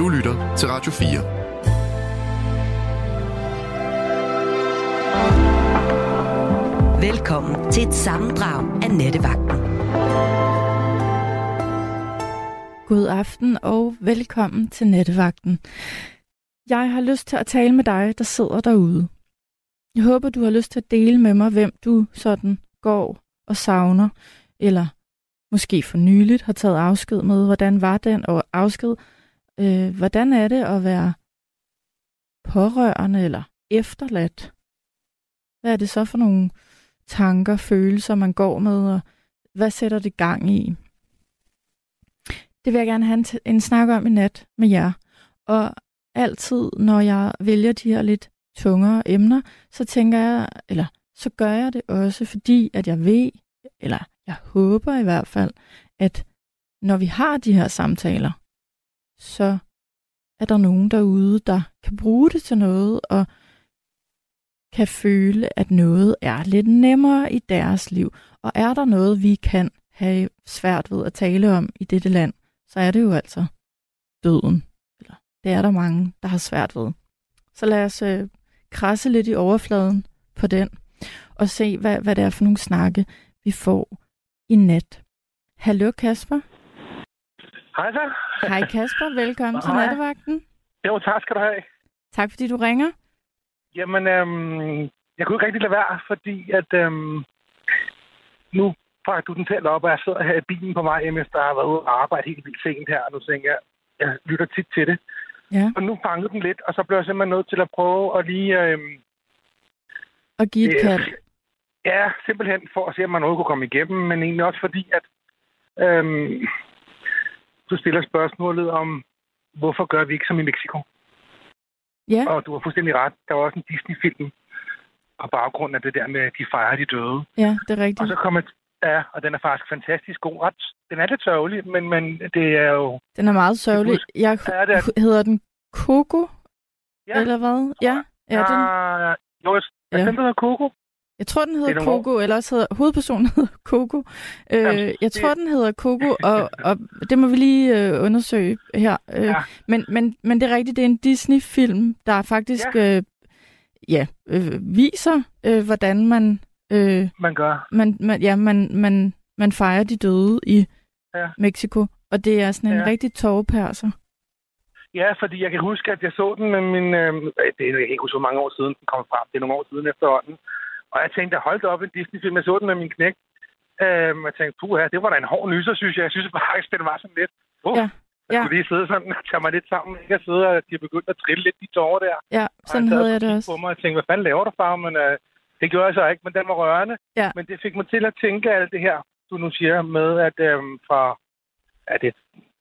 Du lytter til Radio 4. Velkommen til et sammendrag af Nettevagten. God aften og velkommen til Nettevagten. Jeg har lyst til at tale med dig, der sidder derude. Jeg håber, du har lyst til at dele med mig, hvem du sådan går og savner, eller måske for nyligt har taget afsked med. Hvordan var den og afsked? Øh, hvordan er det at være pårørende eller efterladt? Hvad er det så for nogle tanker, følelser, man går med, og hvad sætter det gang i? Det vil jeg gerne have en, en snak om i nat med jer. Og altid, når jeg vælger de her lidt tungere emner, så tænker jeg, eller så gør jeg det også, fordi at jeg ved, eller jeg håber i hvert fald, at når vi har de her samtaler, så er der nogen derude, der kan bruge det til noget, og kan føle, at noget er lidt nemmere i deres liv. Og er der noget, vi kan have svært ved at tale om i dette land, så er det jo altså døden. Eller det er der mange, der har svært ved. Så lad os øh, krasse lidt i overfladen på den, og se, hvad, hvad det er for nogle snakke, vi får i nat. Hallo Kasper. Hej så. Hej Kasper, velkommen til nattevagten. Jo, tak skal du have. Tak fordi du ringer. Jamen, øhm, jeg kunne ikke rigtig lade være, fordi at øhm, nu fra du den til op, og jeg sidder her i bilen på vej hjem, efter jeg har været ude og arbejde helt vildt sent her, og nu tænker jeg, jeg lytter tit til det. Ja. Og nu fangede den lidt, og så blev jeg simpelthen nødt til at prøve at lige... Øhm, og give et kald. Ja, simpelthen for at se, om man noget kunne komme igennem, men egentlig også fordi, at øhm, du stiller spørgsmålet om, hvorfor gør vi ikke som i Mexico? Ja. Og du har fuldstændig ret. Der var også en Disney-film og baggrund af det der med, at de fejrer de døde. Ja, det er rigtigt. Og så kommer Ja, og den er faktisk fantastisk god. Ret, den er lidt sørgelig, men, men det er jo... Den er meget sørgelig. Jeg, ja, det er... Hedder den Coco? Ja. Eller hvad? Ja, ja, ja den... Jo, ja. den hedder Coco. Jeg tror, den hedder Coco, eller også hedder hovedpersonen hedder Coco. Øh, Jamen, jeg tror, det... den hedder Coco, og, og det må vi lige øh, undersøge her. Øh, ja. men, men, men det er rigtigt, det er en Disney-film, der faktisk ja. Øh, ja, øh, viser, øh, hvordan man Øh, man gør. Man, man, ja, man, man, man fejrer de døde i ja. Mexico, og det er sådan en ja. rigtig tårperser. Ja, fordi jeg kan huske, at jeg så den med min... Øh, det er ikke så mange år siden, den kom frem. Det er nogle år siden efterhånden. Og jeg tænkte, at holdt op en Disney-film. Jeg så den med min knæk. Øh, jeg tænkte, puha, det var da en hård nyser, synes jeg. Jeg synes faktisk, den var sådan lidt... Uh, ja. Jeg ja. skulle lige sidde sådan og tage mig lidt sammen. Jeg sidder og de er begyndt at trille lidt de tårer der. Ja, sådan havde jeg det også. På mig og tænkte, hvad fanden laver du, far? Men øh, det gjorde jeg så ikke, men den var rørende. Ja. Men det fik mig til at tænke alt det her, du nu siger, med at øhm, fra, er det,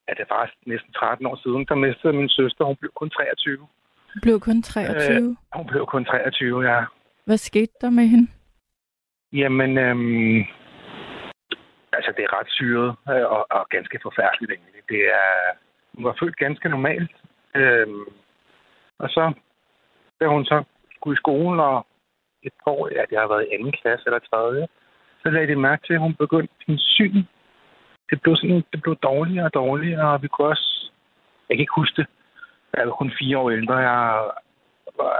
er det faktisk næsten 13 år siden, der mistede min søster, hun blev kun 23. Hun blev kun 23? Øh, hun blev kun 23, ja. Hvad skete der med hende? Jamen, øhm, altså det er ret syret øh, og, og ganske forfærdeligt egentlig. Det er, hun var født ganske normalt. Øhm, og så, da hun så skulle i skolen, og et par år, at jeg har været i anden klasse eller tredje, så lagde de mærke til, at hun begyndte sin syn. Det blev, sådan, det blev dårligere og dårligere, og vi kunne også... Jeg kan ikke huske det. Jeg var kun fire år ældre jeg var,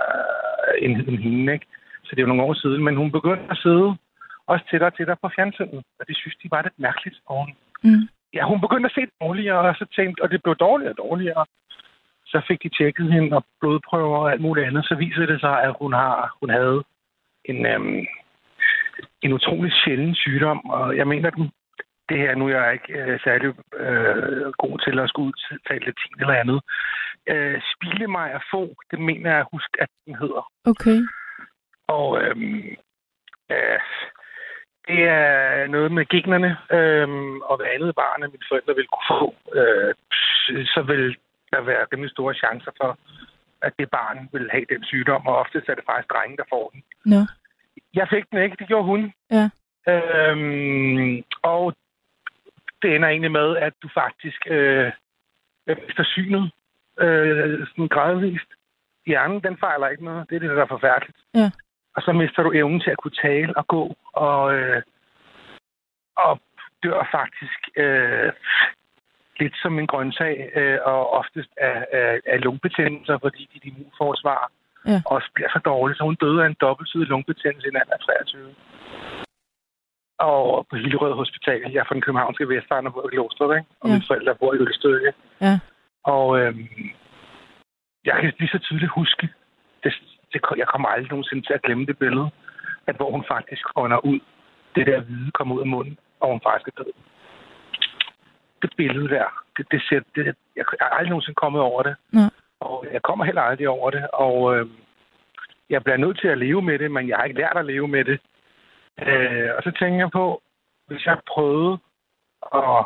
øh, end, end hende, ikke? Så det er jo nogle år siden. Men hun begyndte at sidde også tættere og tættere på fjernsynet, og det synes de var lidt mærkeligt. Og hun, mm. Ja, hun begyndte at se dårligere, og så tænkte, og det blev dårligere og dårligere. Så fik de tjekket hende og blodprøver og alt muligt andet, så viser det sig, at hun, har, hun havde en, øhm, en utrolig sjælden sygdom, og jeg mener, den, det her, nu er jeg ikke øh, særlig øh, god til at skulle udtale latin eller andet. Øh, spille mig at få, det mener jeg at huske, at den hedder. Okay. Og øhm, øh, det er noget med generne, øh, og hver andet barn, at mine forældre vil kunne få, øh, så vil der være rimelig store chancer for, at det barn vil have den sygdom, og ofte er det faktisk drengen, der får den. Nå. Jeg fik den ikke, det gjorde hun. Ja. Øhm, og det ender egentlig med, at du faktisk øh, mister synet øh, sådan gradvist. Hjernen, den fejler ikke noget. Det er det, der er forfærdeligt. Ja. Og så mister du evnen til at kunne tale og gå, og, øh, og dør faktisk øh, lidt som en grøntsag, øh, og oftest af, af, af lungebetændelser, fordi dit immunforsvar Ja. også bliver så dårligt. Så hun døde af en dobbeltsidig lungebetændelse i en alder af 23. Og på Hillerød Hospital. Jeg er fra den københavnske Vestegn og bor i Glostrup, ikke? Og Ja. mine forældre bor i Ølstykke. Ja. Og øhm, jeg kan lige så tydeligt huske, det, det, jeg kommer aldrig nogensinde til at glemme det billede, at hvor hun faktisk ånder ud, det der hvide kommer ud af munden, og hun faktisk er død. Det billede der, det, det ser, det, jeg er aldrig nogensinde kommet over det. Nå. Og jeg kommer heller aldrig over det. Og øh, jeg bliver nødt til at leve med det, men jeg har ikke lært at leve med det. Øh, og så tænker jeg på, hvis jeg prøvede at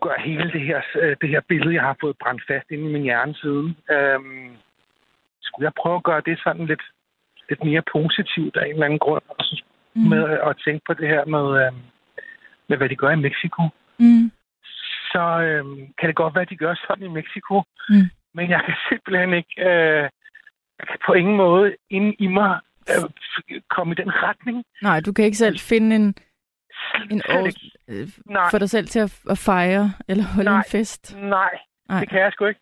gøre hele det her, øh, det her billede, jeg har fået brændt fast inde i min hjerne siden, øh, skulle jeg prøve at gøre det sådan lidt, lidt mere positivt af en eller anden grund, og så Mm. med at tænke på det her med, øh, med hvad de gør i Mexico Mm. så øh, kan det godt være, at de gør sådan i Mexico. Mm. Men jeg kan simpelthen ikke øh, kan på ingen måde inde i mig øh, komme i den retning. Nej, du kan ikke selv finde en, en år, øh, få dig selv til at, at fejre eller holde Nej. en fest. Nej, Nej, det kan jeg sgu ikke.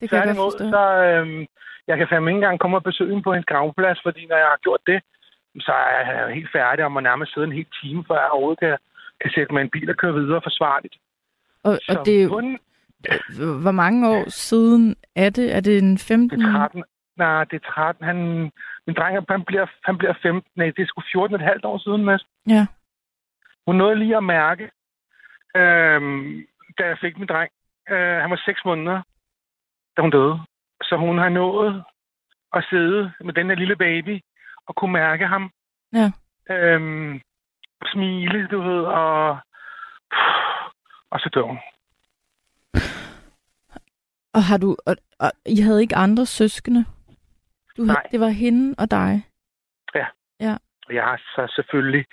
det kan jeg godt så øh, jeg kan fandme ikke engang komme og besøge hende på hendes gravplads, fordi når jeg har gjort det, så er jeg helt færdig og må nærmest sidde en hel time, før jeg overhovedet kan, kan sætte mig en bil og køre videre forsvarligt. Og, Så og det er kun hvor mange år siden er det? Er det en 15? Det er 13. Nej, det er 13. Han, min dreng, han bliver, han bliver 15. Nej, det er sgu 14 et halvt år siden næsten. Ja. Hun nåede lige at mærke, øhm, da jeg fik min dreng. Øh, han var 6 måneder, da hun døde. Så hun har nået at sidde med den her lille baby og kunne mærke ham. Ja. Øhm, smile, du ved, og, og så dør hun. Og har du og, og I havde ikke andre søskende? Du Nej. det var hende og dig. Og Jeg har så selvfølgelig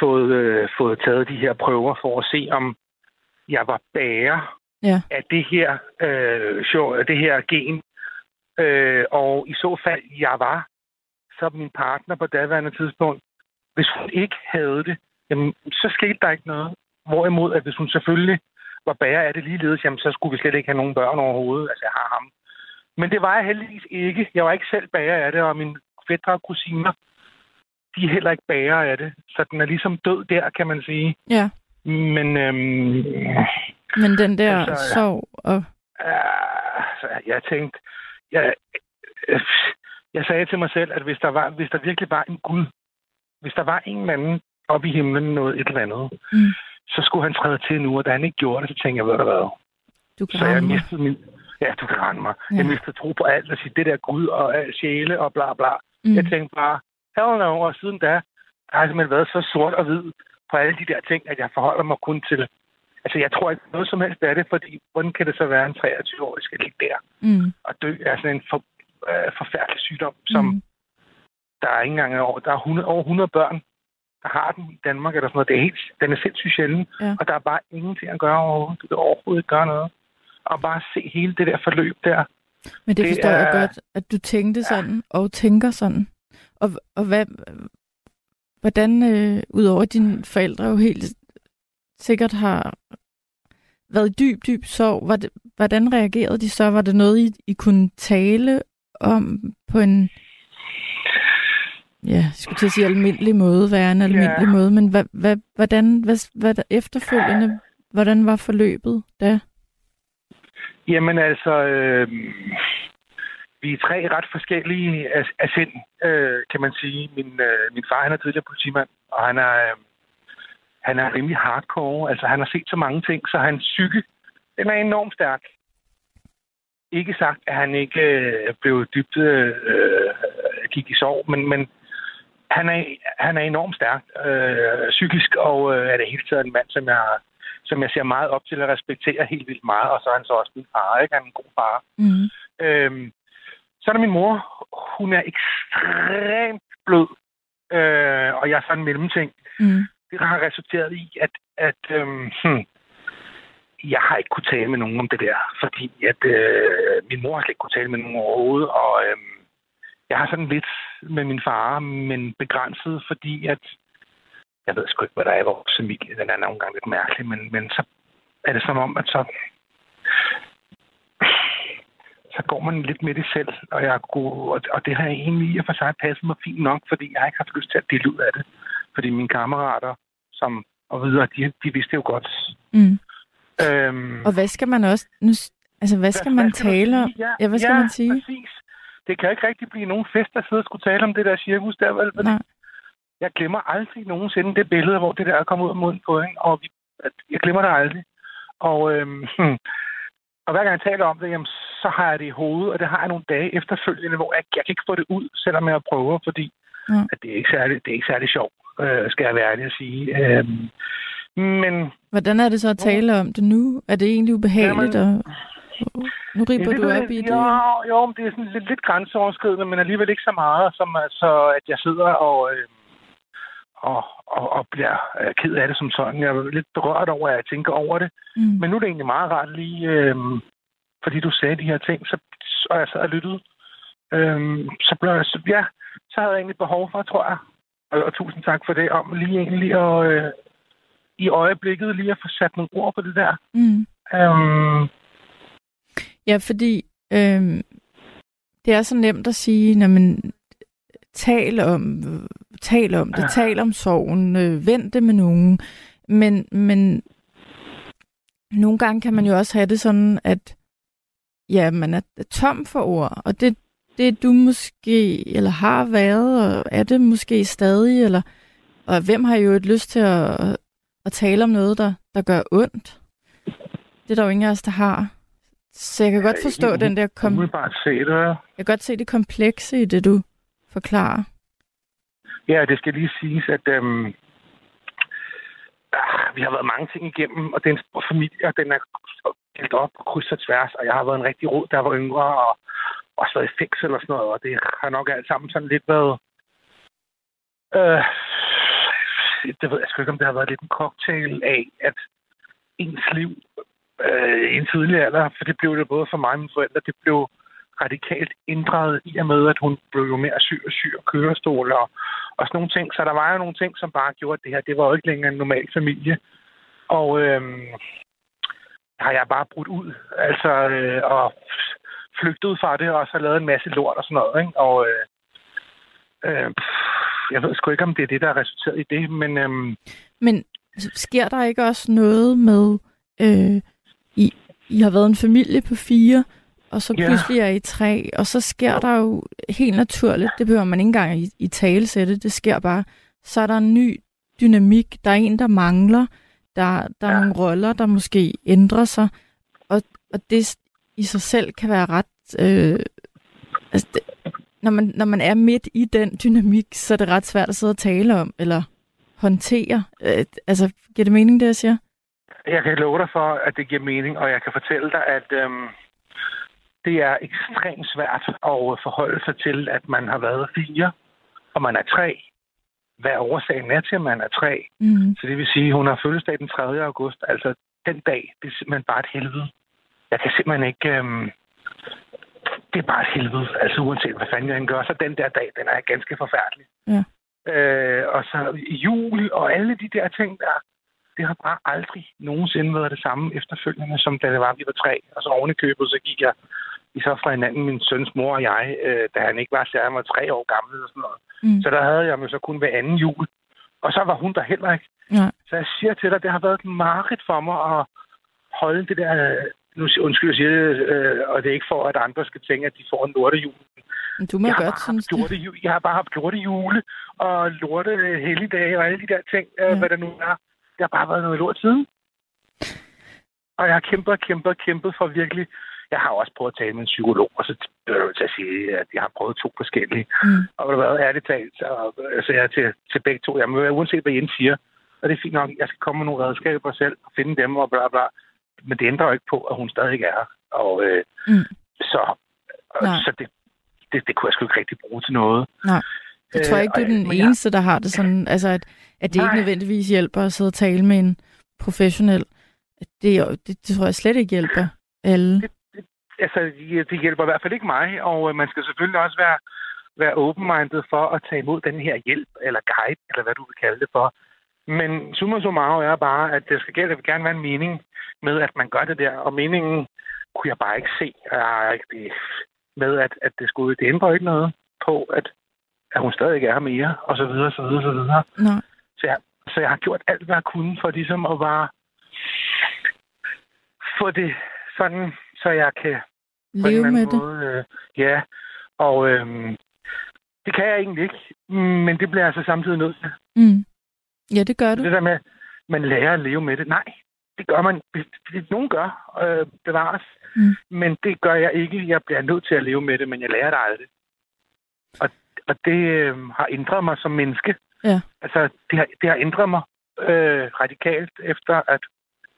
fået, øh, fået taget de her prøver for at se, om jeg var bærer Ja. af det her, øh, show, det her gen. Øh, og i så fald, jeg var, så min partner på daværende tidspunkt, hvis hun ikke havde det, jamen, så skete der ikke noget. Hvorimod, at hvis hun selvfølgelig var bærer af det ligeledes, jamen, så skulle vi slet ikke have nogen børn overhovedet. Altså, jeg har ham. Men det var jeg heldigvis ikke. Jeg var ikke selv bærer af det, og mine fætter og kusiner, de er heller ikke bærer af det. Så den er ligesom død der, kan man sige. Ja. Men øhm, Men den der Altså, altså, sorg og... øh, så jeg tænkte, jeg, jeg sagde til mig selv, at hvis der, var, hvis der virkelig var en Gud, hvis der var en eller anden oppe i himlen noget et eller andet, Mm. så skulle han træde til nu, og da han ikke gjorde det, så tænkte jeg, ved du hvad, Du kan så jeg mistede min... Ja, du kan rende mig. Ja. Jeg mistede tro på alt, og sige, det der Gud og sjæle og bla bla. Mm. Jeg tænkte bare, hell no, og siden da, der har simpelthen været så sort og hvid på alle de der ting, at jeg forholder mig kun til... Altså, jeg tror ikke noget som helst af det, fordi hvordan kan det så være, en 23-årig skal ligge der Mm. og dø af sådan en for, øh, forfærdelig sygdom, som Mm. der er ikke engang over. Der er 100, over 100 børn, der har den i Danmark, eller sådan noget. Det er helt, den er sindssygt sjælden, Ja. og der er bare ingenting at gøre overhovedet. Du kan overhovedet ikke gøre noget. Og bare se hele det der forløb der. Men det Det forstår jeg er- godt, at du tænkte sådan, og tænker sådan. Og, og hvad, hvordan, øh, udover dine forældre jo helt sikkert har været i dyb, dyb sorg, var det, hvordan reagerede de så? Var det noget, I, I kunne tale om på en, ja, jeg skulle til at sige almindelig måde, være en almindelig Ja. måde, men hvad, hvad, hvordan, hvad, hvad der efterfølgende, hvordan var forløbet da? Jamen altså, øh, vi er tre ret forskellige af, af sind, øh, kan man sige. Min, øh, min far, han er tidligere politimand, og han er, øh, han er rimelig hardcore. Altså, han har set så mange ting, så hans psyke, den er enormt stærk. Ikke sagt, at han ikke øh, blev dybt øh, gik i sorg, men, men han, er, han er enormt stærk øh, psykisk, og øh, er det hele taget en mand, som jeg, som jeg ser meget op til at respektere helt vildt meget, og så er han så også min far, ikke? Han er en god far. Mm. Øhm, så er der min mor. Hun er ekstremt blød, øh, og jeg er sådan en mellemting. Mm. Det har resulteret i, at, at øhm, hmm, jeg har ikke kunne tale med nogen om det der, fordi at, øh, min mor har slet ikke kunne tale med nogen overhovedet, og øhm, jeg har sådan lidt med min far, men begrænset, fordi at jeg ved sgu ikke, hvad der er i vores familie. Den er nogle gange lidt mærkelig, men, men så er det som om, at så, så går man lidt med det selv, og, jeg og, og det har jeg egentlig i og for sig passet mig fint nok, fordi jeg har ikke haft lyst til at dele ud af det. Fordi mine kammerater, som og videre, de, de vidste jo godt. Mm. Øhm, og hvad skal man også... Nu, altså, hvad skal hvad, man hvad skal tale om? Ja, ja, hvad skal ja, man sige? præcis. Det kan ikke rigtig blive nogen fest, der sidder og skulle tale om det der cirkus der, vel? Nej. Jeg glemmer aldrig nogensinde det billede, hvor det der er kommet ud af munden på, ikke? Og vi, jeg glemmer det aldrig. Og, øhm, og hver gang jeg taler om det, jamen, så har jeg det i hovedet, og det har jeg nogle dage efterfølgende, hvor jeg, jeg kan ikke få det ud, selvom jeg prøver, fordi ja. at det, er ikke særlig, det er ikke særlig sjovt, øh, skal jeg være ærlig at sige. Øhm, men... Hvordan er det så at tale om det nu? Er det egentlig ubehageligt? Jamen, og... Nu riber ja, du op i det. Jo, jo, det er sådan lidt, lidt grænseoverskridende, men alligevel ikke så meget, som altså, at jeg sidder og, øh, og, og, og bliver øh, ked af det som sådan. Jeg er lidt berørt over, at jeg tænker over det. Mm. Men nu er det egentlig meget rart lige, øh, fordi du sagde de her ting, så, og jeg sad og lyttede. Øh, så, blev jeg, så, ja, så havde jeg egentlig behov for, tror jeg, og, og tusind tak for det, om lige egentlig at, øh, i øjeblikket lige at få sat nogle ord på det der. Mm. Øhm, ja, fordi øhm, det er så nemt at sige, når man tal om, tal om det, ja. tal om sorgen, øh, vent det med nogen. Men, men nogle gange kan man jo også have det sådan, at ja, man er tom for ord, og det, det du måske, eller har været, og er det måske stadig, eller og hvem har jo et lyst til at, at tale om noget, der, der gør ondt. Det er der jo ingen af os, der har. Så jeg kan godt forstå ja, den der... Kom... se det. Jeg kan godt se det komplekse i det, du forklarer. Ja, det skal lige siges, at øhm, ah, vi har været mange ting igennem, og det er en stor familie, og den er helt op på kryds og tværs, og jeg har været en rigtig rod, der var yngre, og også været i fængsel og sådan noget, og det har nok alt sammen sådan lidt været... Øh, det ved jeg sgu ikke, om det har været lidt en cocktail af, at ens liv øh, i en tidlig alder, for det blev det både for mig og mine forældre, det blev radikalt ændret i og med, at hun blev jo mere syg og syg og kørestol og, og sådan nogle ting. Så der var jo nogle ting, som bare gjorde, at det her, det var jo ikke længere en normal familie. Og øh, har jeg bare brudt ud, altså, øh, og flygtet fra det, og så lavet en masse lort og sådan noget, ikke? Og øh, øh, jeg ved sgu ikke, om det er det, der er resulteret i det, men... Øh, Men altså, sker der ikke også noget med... Øh, I, I har været en familie på fire, og så pludselig er I tre, og så sker der jo helt naturligt, det behøver man ikke engang i, i tale sætte, det sker bare, så er der en ny dynamik, der er en, der mangler, der, der er ja. nogle roller, der måske ændrer sig, og, og det i sig selv kan være ret... Øh, altså det, når man, når man er midt i den dynamik, så er det ret svært at sidde og tale om, eller håndtere. Øh, altså, giver det mening, det jeg siger? Jeg kan love dig for, at det giver mening, og jeg kan fortælle dig, at øhm, det er ekstremt svært at forholde sig til, at man har været fire, og man er tre. Hvad årsagen er til, at man er tre? Mm. Så det vil sige, at hun har fødselsdag den 3. august. Altså, den dag, det er simpelthen bare et helvede. Jeg kan simpelthen ikke... Øhm, det er bare et helvede. Altså uanset hvad fanden jeg gør, så den der dag, den er ganske forfærdelig. Ja. Øh, og så jul og alle de der ting der, det har bare aldrig nogensinde været det samme efterfølgende, som da det var, vi var tre. Og så oven i købet, så gik jeg i så fra hinanden, min søns mor og jeg, øh, da han ikke var særlig, han var tre år gammel og sådan noget. Mm. Så der havde jeg mig så kun hver anden jul. Og så var hun der heller ikke. Ja. Så jeg siger til dig, det har været et mareridt for mig at holde det der nu undskyld, jeg siger det, øh, og det er ikke for, at andre skal tænke, at de får en lortejul. Du må jeg godt, synes lorte, Jeg har bare haft lorte jule og lorte helligdage og alle de der ting, øh, ja. hvad der nu er. Det har bare været noget lort siden. Og jeg har kæmpet, kæmpet, kæmpet for virkelig... Jeg har også prøvet at tale med en psykolog, og så bliver jeg til at sige, at jeg har prøvet to forskellige. Mm. Og det har ærligt talt, så altså, jeg til, til begge to. Jeg må uanset hvad Jens siger, og det er fint nok, jeg skal komme med nogle redskaber selv og finde dem og bla bla men det ændrer jo ikke på, at hun stadig er her. Og øh, mm. så, Nej. så det, det, det kunne jeg sgu ikke rigtig bruge til noget. Nej. Jeg tror ikke, du er den øh, eneste, der har det sådan, altså at, at det Nej. ikke nødvendigvis hjælper at sidde og tale med en professionel. Det, det, det tror jeg slet ikke hjælper alle. Det, altså, det hjælper i hvert fald ikke mig, og øh, man skal selvfølgelig også være, være open-minded for at tage imod den her hjælp, eller guide, eller hvad du vil kalde det for. Men summa summarum er bare, at det skal gerne, gerne være en mening med, at man gør det der. Og meningen kunne jeg bare ikke se. Med, at, at det skulle det ændrer ikke noget på, at, at hun stadig ikke er mere, og så videre, så videre, så videre. Nej. Så jeg, så jeg har gjort alt, hvad jeg kunne for ligesom at bare få det sådan, så jeg kan leve med det. Måde, øh, ja, og øh, det kan jeg egentlig ikke, men det bliver jeg så samtidig nødt til. Mm. Ja, det gør du. Det der med, man lærer at leve med det. Nej, det gør man. Nogen gør, øh, bevares. Mm. Men det gør jeg ikke. Jeg bliver nødt til at leve med det, men jeg lærer det aldrig. Og, og det øh, har ændret mig som menneske. Ja. Altså, det har, det har ændret mig øh, radikalt efter, at,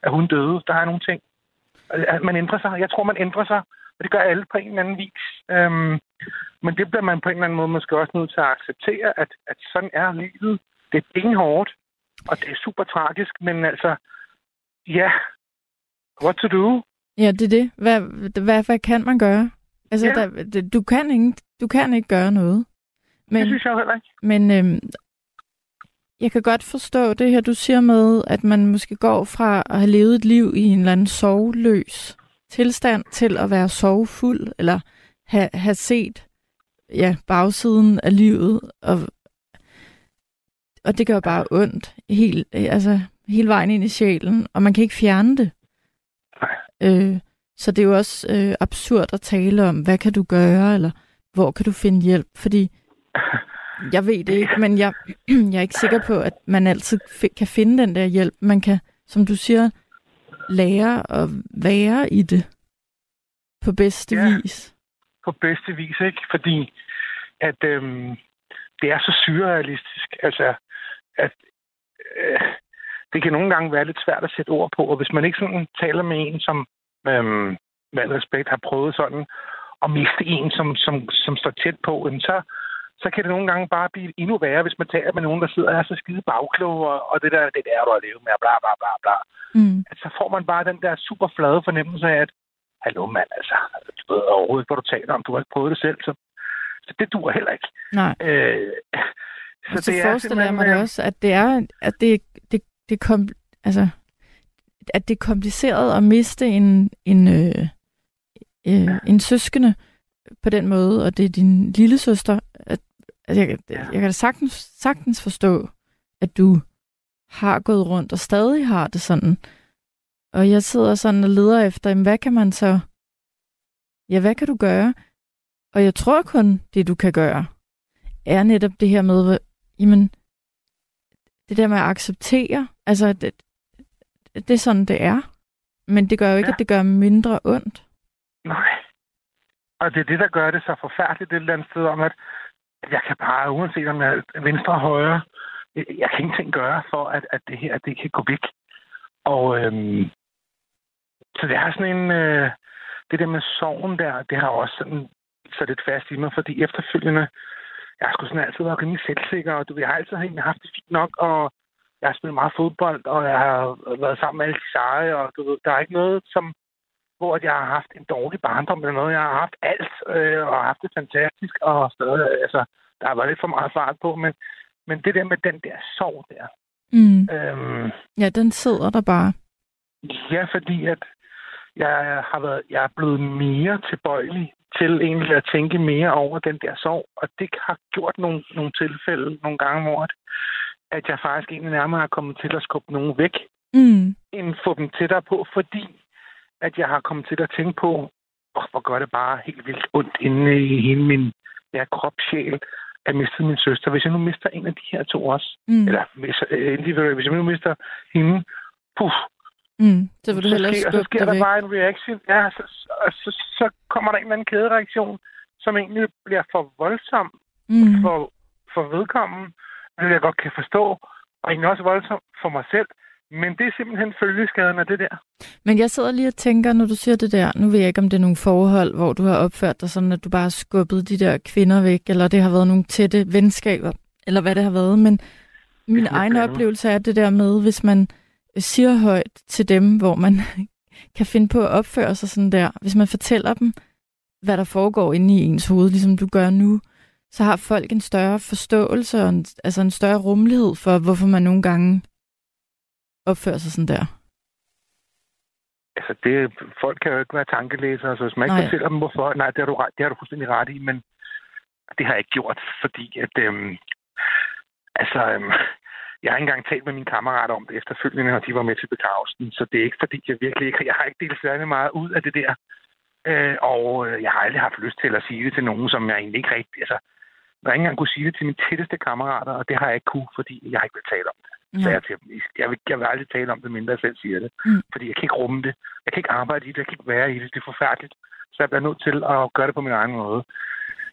at hun døde. Der er nogle ting. Man ændrer sig. Jeg tror, man ændrer sig. Og det gør alle på en eller anden vis. Øhm, men det bliver man på en eller anden måde måske også nødt til at acceptere, at, at sådan er livet. Det er benhårdt, og det er super tragisk, men altså, ja, what to do? Ja, det er det. Hvad, hvad, hvad kan man gøre? Altså, ja. der, du, kan ikke, du kan ikke gøre noget. Men, det synes jeg heller ikke. Men øhm, jeg kan godt forstå det her, du siger med, at man måske går fra at have levet et liv i en eller anden sovløs tilstand til at være sovfuld, eller have, have set ja, bagsiden af livet, og, og det gør bare ondt helt, altså, hele vejen ind i sjælen, og man kan ikke fjerne det. Øh, så det er jo også øh, absurd at tale om, hvad kan du gøre, eller hvor kan du finde hjælp, fordi jeg ved det ikke, men jeg, jeg er ikke sikker på, at man altid kan finde den der hjælp. Man kan, som du siger, lære at være i det på bedste ja, vis. på bedste vis, ikke? Fordi at øhm, det er så surrealistisk. Altså, at øh, det kan nogle gange være lidt svært at sætte ord på, og hvis man ikke sådan taler med en, som øhm, med respekt har prøvet sådan at miste en, som, som, som står tæt på, så, så kan det nogle gange bare blive endnu værre, hvis man taler med nogen, der sidder og er så skide bagklog, og, og det der, det der, du har levet med, bla bla bla bla. Mm. At så får man bare den der super flade fornemmelse af, at hallo mand, altså, du ved overhovedet ikke, hvad du taler om, du har ikke prøvet det selv, så, så det dur heller ikke. Nej. Øh, så, så det forestiller jeg mig det også, at det er, at det, det, det kom, altså, at det er kompliceret at miste en, en, øh, øh, ja. en søskende på den måde, og det er din lille søster. At, at jeg, ja. jeg kan da sagtens, sagtens forstå, at du har gået rundt og stadig har det sådan. Og jeg sidder sådan og leder efter, jamen, hvad kan man så... Ja, hvad kan du gøre? Og jeg tror kun, det du kan gøre, er netop det her med, jamen, det der med at acceptere, altså, det, det er sådan, det er. Men det gør jo ikke, ja. at det gør mindre ondt. Nej. Og det er det, der gør det så forfærdeligt et eller andet sted om, at jeg kan bare, uanset om jeg er venstre og højre, jeg kan ingenting gøre for, at, at det her det kan gå væk. Og øhm, så det er sådan en... Øh, det der med sorgen der, det har også sådan sat lidt fast i mig, fordi efterfølgende, jeg har sgu sådan altid været rimelig selvsikker, og du, jeg har altid haft det fint nok, og jeg har spillet meget fodbold, og jeg har været sammen med alle de seje, og du ved, der er ikke noget, som, hvor jeg har haft en dårlig barndom eller noget. Jeg har haft alt, øh, og haft det fantastisk, og stadig, altså, der har været lidt for meget fart på, men, men det der med den der sorg der. Mm. Øhm, ja, den sidder der bare. Ja, fordi at jeg har været, jeg er blevet mere tilbøjelig til egentlig at tænke mere over den der sorg, og det har gjort nogle, nogle tilfælde nogle gange, hvor at jeg faktisk egentlig nærmere har kommet til at skubbe nogen væk, mm. end få dem tættere på, fordi at jeg har kommet til at tænke på, oh, hvor gør det bare helt vildt ondt inde i hele min ja, krop, sjæl, at miste min søster. Hvis jeg nu mister en af de her to også, mm. eller hvis, øh, hvis jeg nu mister hende, puh, Mm, så vil du så sker, så sker der væk. bare en reaction. Ja, så, så, så, så kommer der en eller anden kædereaktion, som egentlig bliver for voldsom mm. for, for vedkommende, det jeg godt kan forstå, og egentlig også voldsom for mig selv. Men det er simpelthen følgeskaden af det der. Men jeg sidder lige og tænker, når du siger det der, nu ved jeg ikke, om det er nogle forhold, hvor du har opført dig sådan, at du bare har skubbet de der kvinder væk, eller det har været nogle tætte venskaber, eller hvad det har været. Men min egen oplevelse er det der med, hvis man siger højt til dem, hvor man kan finde på at opføre sig sådan der. Hvis man fortæller dem, hvad der foregår inde i ens hoved, ligesom du gør nu, så har folk en større forståelse og en, altså en større rummelighed for, hvorfor man nogle gange opføre sig sådan der? Altså, det, folk kan jo ikke være tankelæsere, så hvis man ikke Nej. fortæller dem, hvorfor, nej, det har, du, ret- det har du fuldstændig ret i, men det har jeg ikke gjort, fordi at, øhm, altså, øhm, jeg har ikke engang talt med mine kammerater om det efterfølgende, når de var med til begravelsen, så det er ikke fordi, jeg virkelig ikke, jeg har ikke delt særlig meget ud af det der, øh, og øh, jeg har aldrig haft lyst til at sige det til nogen, som jeg egentlig ikke rigtig, altså, jeg har ikke engang kunne sige det til mine tætteste kammerater, og det har jeg ikke kunne, fordi jeg har ikke vil tale om det. Jeg, til, dem, jeg, vil, jeg vil aldrig tale om det, mindre jeg selv siger det. Mm. Fordi jeg kan ikke rumme det. Jeg kan ikke arbejde i det. Jeg kan ikke være i det. Det er forfærdeligt. Så jeg bliver nødt til at gøre det på min egen måde.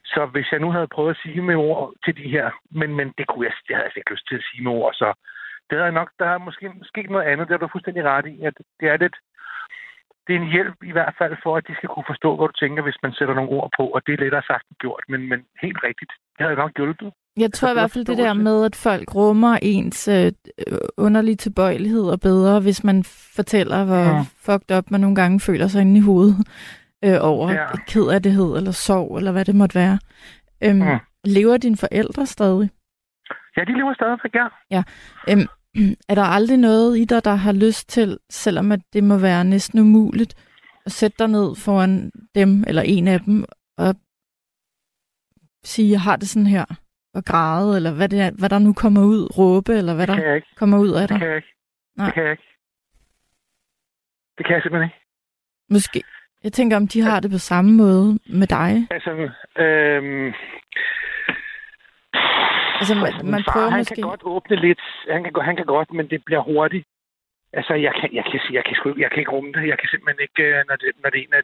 Så hvis jeg nu havde prøvet at sige med ord til de her, men, men det kunne jeg, det havde jeg ikke lyst til at sige med ord, så det havde jeg nok, der har måske sket noget andet, det har du fuldstændig ret i, at det er lidt, det er en hjælp i hvert fald for, at de skal kunne forstå, hvad du tænker, hvis man sætter nogle ord på, og det er lettere sagt end gjort, men, men helt rigtigt, det havde nok hjulpet. Jeg tror i hvert fald det der med, at folk rummer ens øh, underlige tilbøjeligheder bedre, hvis man fortæller, hvor Ja. fucked up man nogle gange føler sig inde i hovedet øh, over Ja. ja. ked af det eller sorg, eller hvad det måtte være. Øhm, Mm. Lever dine forældre stadig? Ja, de lever stadigvæk, ja. Øhm, er der aldrig noget i dig, der har lyst til, selvom at det må være næsten umuligt, at sætte dig ned foran dem, eller en af dem, og sige, jeg har det sådan her, og græde, eller hvad, det er, hvad der nu kommer ud, råbe, eller hvad Det der jeg kommer ud af Det dig? kan jeg ikke. Nej. Det kan jeg ikke. Det kan jeg simpelthen ikke. Måske. Jeg tænker, om de har det på samme måde med dig. Altså, øhm, Altså, man, min man far, prøver han måske... kan godt åbne lidt. Han kan, han kan godt, men det bliver hurtigt. Altså, jeg kan, jeg kan, sige- jeg kan, sgu, jeg kan ikke rumme det. Jeg kan simpelthen ikke, øh, når det, når det, er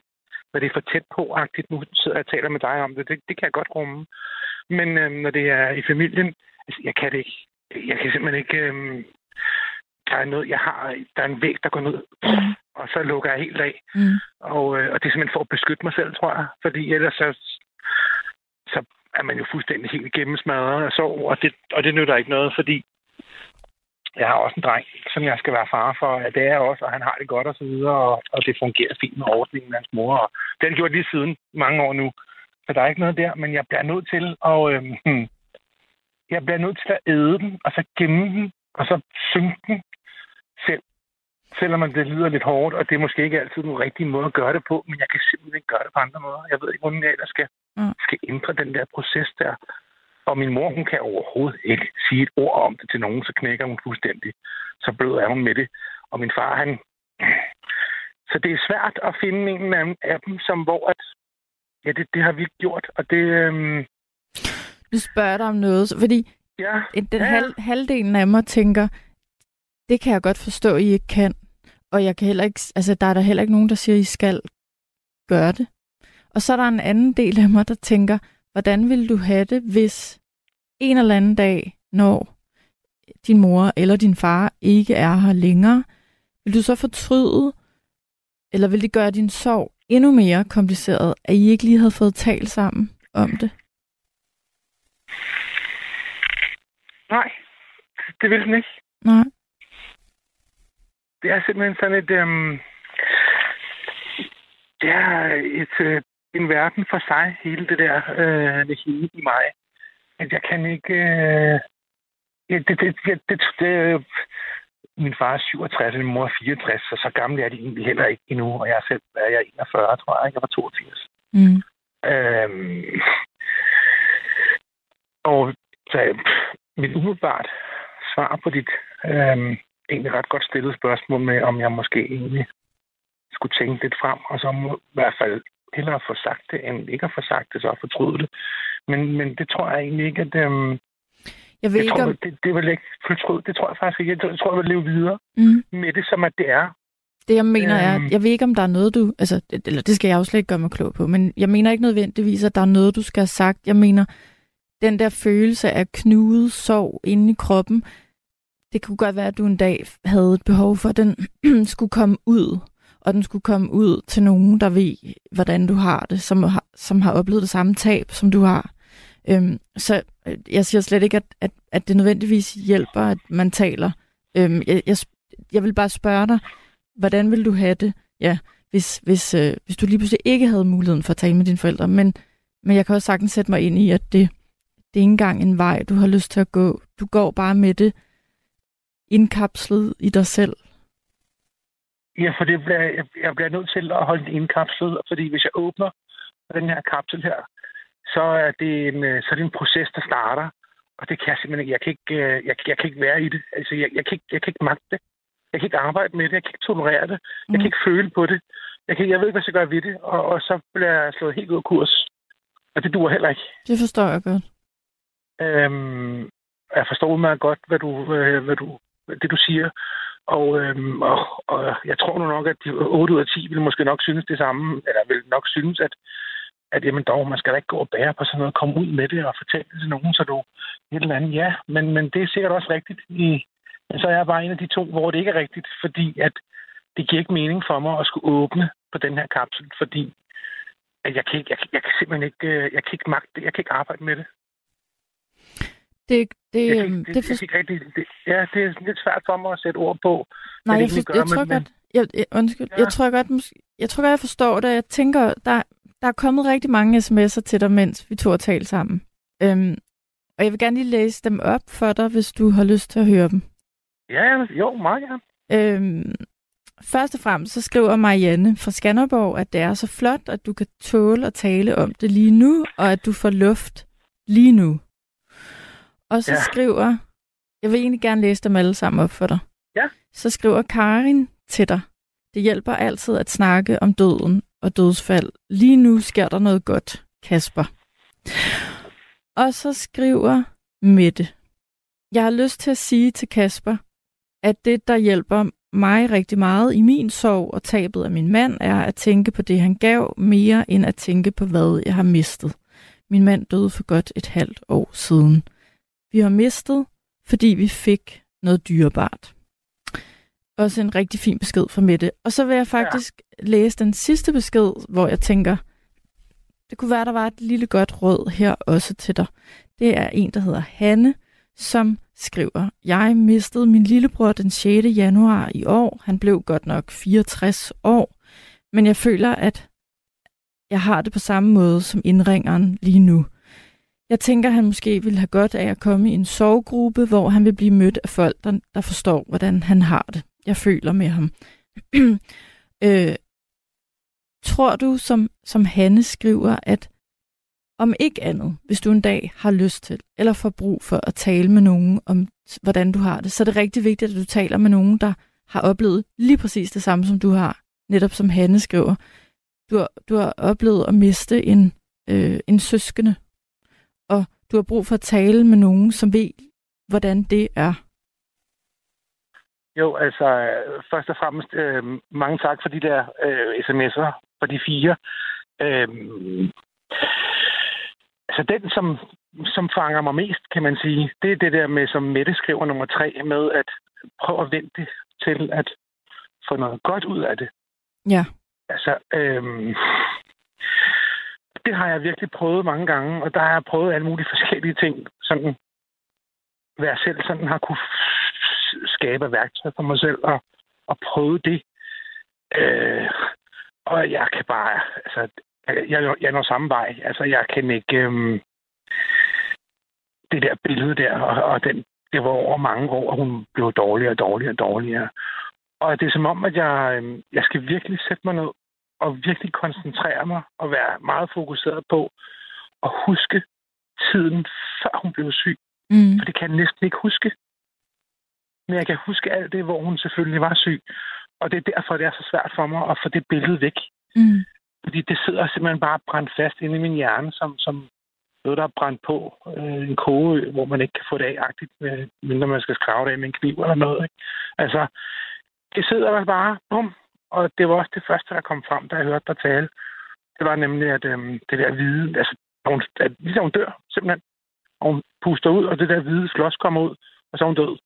når det er for tæt på-agtigt. Nu sidder jeg og taler med dig om det. Det, det kan jeg godt rumme. Men øh, når det er i familien, altså, jeg kan det ikke. Jeg kan simpelthen ikke... Øh, der er noget, jeg har... Der er en væg, der går ned. Mm. Og så lukker jeg helt af. Mm. Og, øh, og det er simpelthen for at beskytte mig selv, tror jeg. Fordi ellers så, så er man jo fuldstændig helt igennem smadret af sorg, og det, og det nytter ikke noget, fordi jeg har også en dreng, som jeg skal være far for. Ja, Det er jeg også, og han har det godt og så videre, og, og det fungerer fint med ordningen med hans mor. Og det har det gjort lige siden mange år nu. Så der er ikke noget der, men jeg bliver nødt til at... Øh, jeg bliver nødt til at æde den, og så gemme den, og så synke den selv. Selvom det lyder lidt hårdt, og det er måske ikke altid den rigtige måde at gøre det på, men jeg kan simpelthen gøre det på andre måder. Jeg ved ikke, hvordan jeg ellers skal, Mm. skal ændre den der proces der. Og min mor, hun kan overhovedet ikke sige et ord om det til nogen, så knækker hun fuldstændig. Så blød er hun med det. Og min far, han... Så det er svært at finde en af dem, som hvor at... Ja, det, det har vi ikke gjort, og det... Øhm, Nu spørger jeg dig om noget, fordi ja, den Ja, halv, halvdelen af mig tænker, det kan jeg godt forstå, I ikke kan. Og jeg kan heller ikke, altså, der er der heller ikke nogen, der siger, I skal gøre det. Og så er der en anden del af mig, der tænker, hvordan vil du have det, hvis en eller anden dag, når din mor eller din far ikke er her længere, vil du så fortryde, eller vil det gøre din sorg endnu mere kompliceret, at I ikke lige havde fået talt sammen om det? nej, det vil den ikke. Nej. det er simpelthen sådan et... Øhm, det er et, øh, en verden for sig, hele det der øh, med hende i mig. At jeg kan ikke... Øh, det, det, det, det, det, min far er 67, og min mor er 64, så så gammel er de egentlig heller ikke endnu. Og jeg er selv er jeg 41, tror jeg. Jeg var 82. Mm. Øhm, og så øh, mit umiddelbart svar på dit øhm, egentlig ret godt stillet spørgsmål med, om jeg måske egentlig skulle tænke lidt frem, og så må, i hvert fald hellere få sagt det, end ikke at få sagt det, så fortryde det. Men, men det tror jeg egentlig ikke, at... Øhm, Jeg ved jeg ikke, tror, om... det, det vil ikke fortryde. Det tror jeg faktisk ikke. Jeg tror, jeg vil leve videre Mm. med det, som at det er. Det jeg mener er, Øhm. jeg ved ikke, om der er noget, du... Altså, det- eller det skal jeg jo slet ikke gøre mig klog på, men jeg mener ikke nødvendigvis, at der er noget, du skal have sagt. Jeg mener, den der følelse af knudet sorg inde i kroppen, det kunne godt være, at du en dag havde et behov for, at den skulle komme ud, og den skulle komme ud til nogen, der ved, hvordan du har det, som har, som har oplevet det samme tab, som du har. Øhm, så øh, jeg siger slet ikke, at, at, at det nødvendigvis hjælper, at man taler. Øhm, jeg, jeg, jeg vil bare spørge dig, hvordan vil du have det, ja, hvis, hvis, øh, hvis du lige pludselig ikke havde muligheden for at tale med dine forældre. Men, men jeg kan også sagtens sætte mig ind i, at det, det er ikke engang en vej, du har lyst til at gå. Du går bare med det indkapslet i dig selv? Ja, for det bliver, jeg, bliver nødt til at holde det indkapslet, fordi hvis jeg åbner den her kapsel her, så er det en, øh, så er det en proces, der starter. Og det kan jeg simpelthen ikke. Jeg kan ikke, øh, jeg, jeg kan ikke være i det. Altså, jeg, jeg, kan ikke, jeg kan ikke magte det. Jeg kan ikke arbejde med det. Jeg kan ikke tolerere det. Jeg kan mm. ikke føle på det. Jeg, kan, jeg ved ikke, hvad jeg skal gøre ved det. Og, og så bliver jeg slået helt ud af kurs. Og det duer heller ikke. Det forstår jeg godt. Øhm, jeg forstår meget godt, hvad du, øh, hvad du, det du siger. Og, øhm, og, og jeg tror nu nok, at de 8 ud af 10 vil måske nok synes det samme, eller vil nok synes, at, at jamen dog, man skal da ikke gå og bære på sådan noget, komme ud med det og fortælle det til nogen, så du et eller andet. Ja, men, men det er sikkert også rigtigt. I, men så er jeg bare en af de to, hvor det ikke er rigtigt, fordi at det giver ikke mening for mig at skulle åbne på den her kapsel, fordi at jeg, kan ikke, jeg, jeg kan simpelthen ikke, øh, jeg kan ikke magte det, jeg kan ikke arbejde med det. Det, det, jeg, øhm, det, det, for... jeg, det, det, ja, det er lidt svært for mig at sætte ord på. Nej, jeg, for, jeg, tror godt, jeg, jeg, undskyld, ja. jeg tror godt, jeg tror godt, jeg forstår det. Jeg tænker, der, der er kommet rigtig mange sms'er til dig, mens vi to har talt sammen. Øhm, og jeg vil gerne lige læse dem op for dig, hvis du har lyst til at høre dem. Ja, jo, meget gerne. Øhm, først og fremmest så skriver Marianne fra Skanderborg, at det er så flot, at du kan tåle at tale om det lige nu, og at du får luft lige nu. Og så ja. skriver, jeg vil egentlig gerne læse dem alle sammen op for dig. Ja. Så skriver Karin til dig, det hjælper altid at snakke om døden og dødsfald. Lige nu sker der noget godt, Kasper. Og så skriver Mette, jeg har lyst til at sige til Kasper, at det, der hjælper mig rigtig meget i min sorg og tabet af min mand, er at tænke på det, han gav, mere end at tænke på, hvad jeg har mistet. Min mand døde for godt et halvt år siden. Vi har mistet, fordi vi fik noget dyrebart. Også en rigtig fin besked fra Mette. Og så vil jeg faktisk ja. læse den sidste besked, hvor jeg tænker, det kunne være, der var et lille godt råd her også til dig. Det er en, der hedder Hanne, som skriver, jeg mistede min lillebror den 6. januar i år. Han blev godt nok 64 år, men jeg føler, at jeg har det på samme måde som indringeren lige nu. Jeg tænker, han måske ville have godt af at komme i en sovegruppe, hvor han vil blive mødt af folk, der, der forstår, hvordan han har det. Jeg føler med ham. øh, tror du, som, som Hanne skriver, at om ikke andet, hvis du en dag har lyst til, eller får brug for at tale med nogen om, hvordan du har det, så er det rigtig vigtigt, at du taler med nogen, der har oplevet lige præcis det samme, som du har. Netop som Hanne skriver. Du har, du har oplevet at miste en, øh, en søskende, og du har brug for at tale med nogen, som ved, hvordan det er. Jo, altså først og fremmest øh, mange tak for de der øh, sms'er, for de fire. Øh, altså den, som, som fanger mig mest, kan man sige, det er det der med, som Mette skriver nummer tre, med at prøve at vente til at få noget godt ud af det. Ja. Altså, øh, det har jeg virkelig prøvet mange gange, og der har jeg prøvet alle mulige forskellige ting, sådan hvad jeg selv sådan har kunne skabe værktøj for mig selv og, og prøve det. Øh, og jeg kan bare, altså, jeg, jeg når samme vej. Altså, jeg kan ikke... Øhm, det der billede der, og, og den, det var over mange år, og hun blev dårligere og dårligere og dårligere. Og det er som om, at jeg, øhm, jeg skal virkelig sætte mig ned og virkelig koncentrere mig og være meget fokuseret på at huske tiden, før hun blev syg. Mm. For det kan jeg næsten ikke huske. Men jeg kan huske alt det, hvor hun selvfølgelig var syg. Og det er derfor, det er så svært for mig at få det billede væk. Mm. Fordi det sidder simpelthen bare brændt fast inde i min hjerne, som, som noget, der er brændt på. Øh, en koge, hvor man ikke kan få det af-agtigt, mindre man skal skrave det af med en kniv eller noget. Ikke? Altså, det sidder der bare, bum, og det var også det første, der kom frem, da jeg hørte dig tale. Det var nemlig, at øhm, det der hvide, altså, hun, at, ligesom hun dør, simpelthen. Og hun puster ud, og det der hvide slås kommer ud, og så er hun død.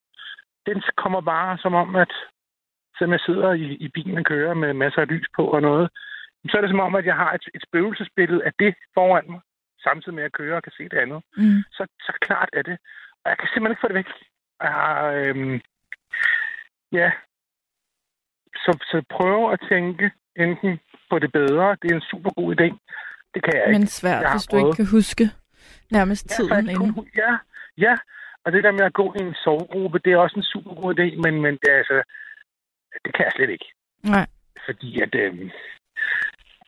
Den kommer bare som om, at selvom jeg sidder i, i bilen og kører med masser af lys på og noget, så er det som om, at jeg har et, et spøgelsesbillede af det foran mig, samtidig med at jeg kører og kan se det andet. Mm. Så, så klart er det. Og jeg kan simpelthen ikke få det væk. Jeg har, øhm, ja, så, så prøv at tænke enten på det bedre. Det er en super god idé. Det kan jeg ikke. Men svært, hvis du ikke kan huske nærmest ja, tiden inden. ja, ja, Og det der med at gå i en sovegruppe, det er også en super god idé, men, men det, er altså, det kan jeg slet ikke. Nej. Fordi at... Øh,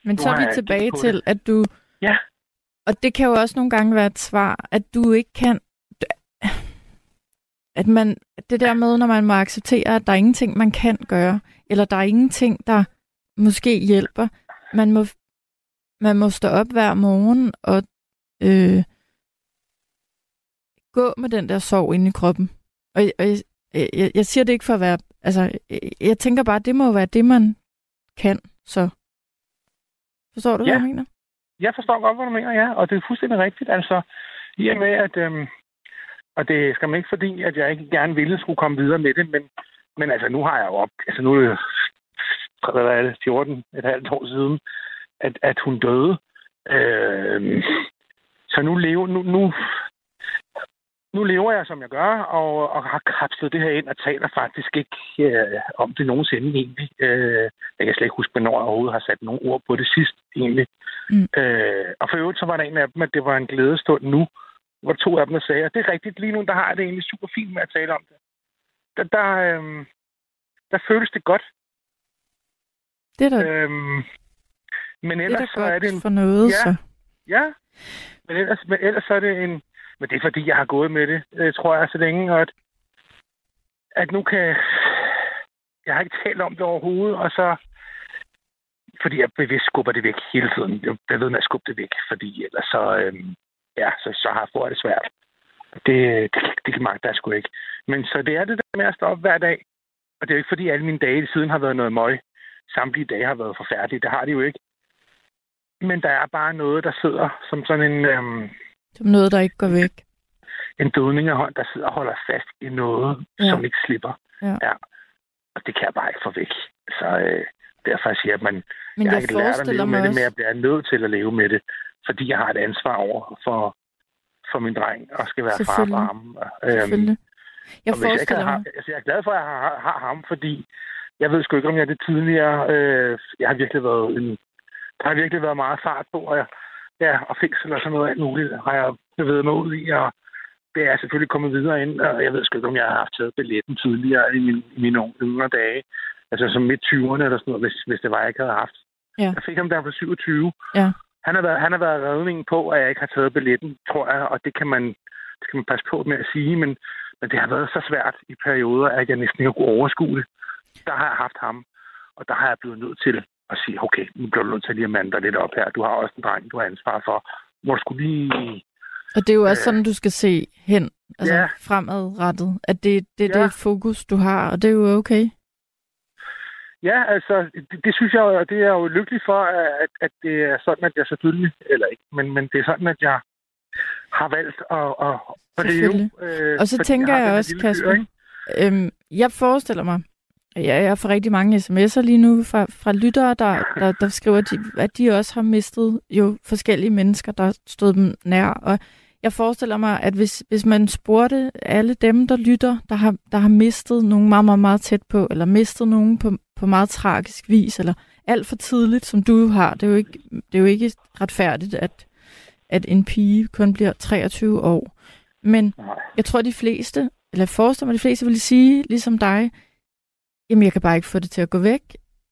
Men så er vi tilbage til, at du... Ja. Og det kan jo også nogle gange være et svar, at du ikke kan... At man... Det der med, når man må acceptere, at der er ingenting, man kan gøre, eller der er ingenting, der måske hjælper. Man må, man må stå op hver morgen og øh, gå med den der sorg inde i kroppen. Og, og jeg, jeg, jeg siger det ikke for at være... Altså, jeg, tænker bare, at det må være det, man kan, så. Forstår du, hvad Ja. jeg mener? jeg forstår godt, hvad du mener, ja. Og det er fuldstændig rigtigt. Altså, i og med, at... Øhm, og det skal man ikke fordi, at jeg ikke gerne ville skulle komme videre med det, men, men altså, nu har jeg jo op... Altså, nu er det hvad er det, 14, et halvt år siden, at, at hun døde. Øh, så nu lever, nu, nu, nu lever jeg, som jeg gør, og, og har kapslet det her ind og taler faktisk ikke øh, om det nogensinde egentlig. Øh, jeg kan slet ikke huske, hvornår jeg overhovedet har sat nogle ord på det sidst egentlig. Mm. Øh, og for øvrigt så var der en af dem, at det var en glædestund nu, hvor to af dem sagde, at det er rigtigt, lige nu der har jeg det egentlig super fint med at tale om det. Der, der, øh, der føles det godt. Det er da, Øhm, men det er ellers da så er godt det en for noget, Ja. så. Ja, men ellers, men ellers så er det en... Men det er fordi, jeg har gået med det, øh, tror jeg, så længe, og at, at nu kan... Jeg har ikke talt om det overhovedet, og så... Fordi jeg bevidst skubber det væk hele tiden. Jeg bliver ved med at skubbe det væk, fordi ellers så... Øhm, ja, så, så har jeg det svært. Det, det, det magter jeg sgu ikke. Men så det er det der med at stå op hver dag. Og det er jo ikke fordi, alle mine dage siden har været noget møg. Samtlige dage har været forfærdelige. Det har de jo ikke. Men der er bare noget, der sidder som sådan en, øhm, som noget, der ikke går væk. en dødning af hånd, der sidder og holder fast i noget, Ja. som ikke slipper. Ja. ja. Og det kan jeg bare ikke få væk. Så øh, derfor siger jeg, at man, Men jeg har jeg, ikke lært at leve med det, også... men jeg bliver nødt til at leve med det. Fordi jeg har et ansvar over for, for min dreng, og skal være far for ham. Øhm. Jeg og jeg, ikke har, altså, jeg er glad for, at jeg har, har ham, fordi jeg ved sgu ikke, om jeg det tidligere... Øh, jeg har virkelig været en, der har virkelig været meget fart på, og, jeg, ja, og fængsel og sådan noget alt muligt har jeg bevæget mig ud i, og det er jeg selvfølgelig kommet videre ind, og jeg ved sgu ikke, om jeg har haft taget billetten tidligere i, min, i mine yngre dage. Altså som midt 20'erne eller sådan noget, hvis, hvis det var, jeg ikke havde haft. Ja. Jeg fik ham der på 27. Ja. Han har, været, han har været redningen på, at jeg ikke har taget billetten, tror jeg, og det kan man, det kan man passe på med at sige, men, men det har været så svært i perioder, at jeg næsten ikke har kunne overskue det. Der har jeg haft ham, og der har jeg blevet nødt til at sige, okay, nu bliver du nødt til lige at mande dig lidt op her. Du har også en dreng, du har ansvar for. Hvor skulle lige... Og det er jo også sådan, du skal se hen, altså Ja. fremadrettet. At det, det er Ja. det fokus, du har, og det er jo okay. Ja, altså, det, det synes jeg og det er jeg jo lykkelig for, at, at det er sådan, at jeg selvfølgelig, eller ikke, men, men det er sådan, at jeg har valgt at, at, at leve. Øh, Og så tænker jeg her også, Kasper? Øhm, jeg forestiller mig, at jeg får rigtig mange sms'er lige nu fra, fra lyttere, der, der, der skriver, at de, at de også har mistet jo forskellige mennesker, der stod dem nær. Og jeg forestiller mig, at hvis, hvis man spurgte alle dem, der lytter, der har, der har mistet nogen meget, meget, meget tæt på, eller mistet nogen på, på meget tragisk vis, eller alt for tidligt, som du har, det er jo ikke, det er jo ikke retfærdigt, at, at en pige kun bliver 23 år. Men jeg tror, de fleste, eller forestiller mig, de fleste vil sige, ligesom dig, jamen jeg kan bare ikke få det til at gå væk.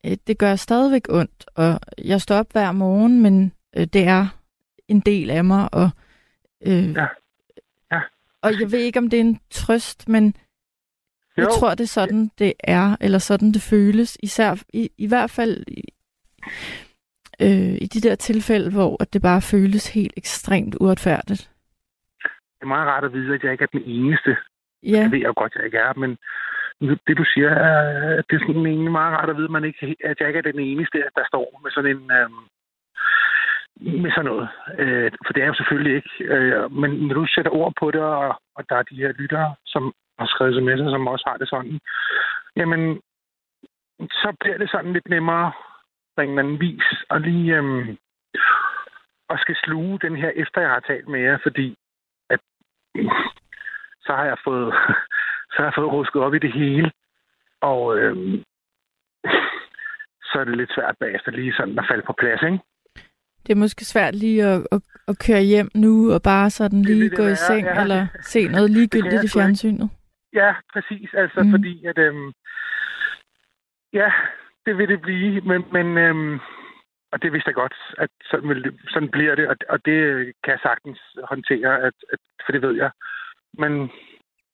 Øh, Det gør stadigvæk ondt, og jeg står op hver morgen, men øh, det er en del af mig, og, øh, Ja. Ja. og jeg ved ikke, om det er en trøst, men jeg Jo. tror, det er sådan, det er, eller sådan, det føles. Især, i, i hvert fald i, øh, i de der tilfælde, hvor at det bare føles helt ekstremt uretfærdigt. Det er meget rart at vide, at jeg ikke er den eneste. Ja, Det ved jeg jo godt, at jeg ikke er, men det du siger, er, det er sådan egentlig meget rart at vide, at, man ikke, at jeg ikke er den eneste, der står med sådan en... Øhm, med sådan noget. Øh, for det er jo selvfølgelig ikke. Øh, men når du sætter ord på det, og, og der er de her lyttere, som har skrevet sms'er, som også har det sådan, jamen, så bliver det sådan lidt nemmere på en eller anden vis, at lige øhm, og skal sluge den her, efter jeg har talt med jer, fordi at, så har jeg fået så har jeg fået rusket op i det hele, og øhm, så er det lidt svært bagefter lige sådan at falde på plads, ikke? Det er måske svært lige at, at, at køre hjem nu og bare sådan lige gå i seng ja. eller se noget ligegyldigt i fjernsynet. Ja, præcis. Altså mm. fordi, at øhm, ja, det vil det blive, men, men øhm, og det vidste jeg godt, at sådan, vil, sådan bliver det, og, og det kan jeg sagtens håndtere, at, at, for det ved jeg. Men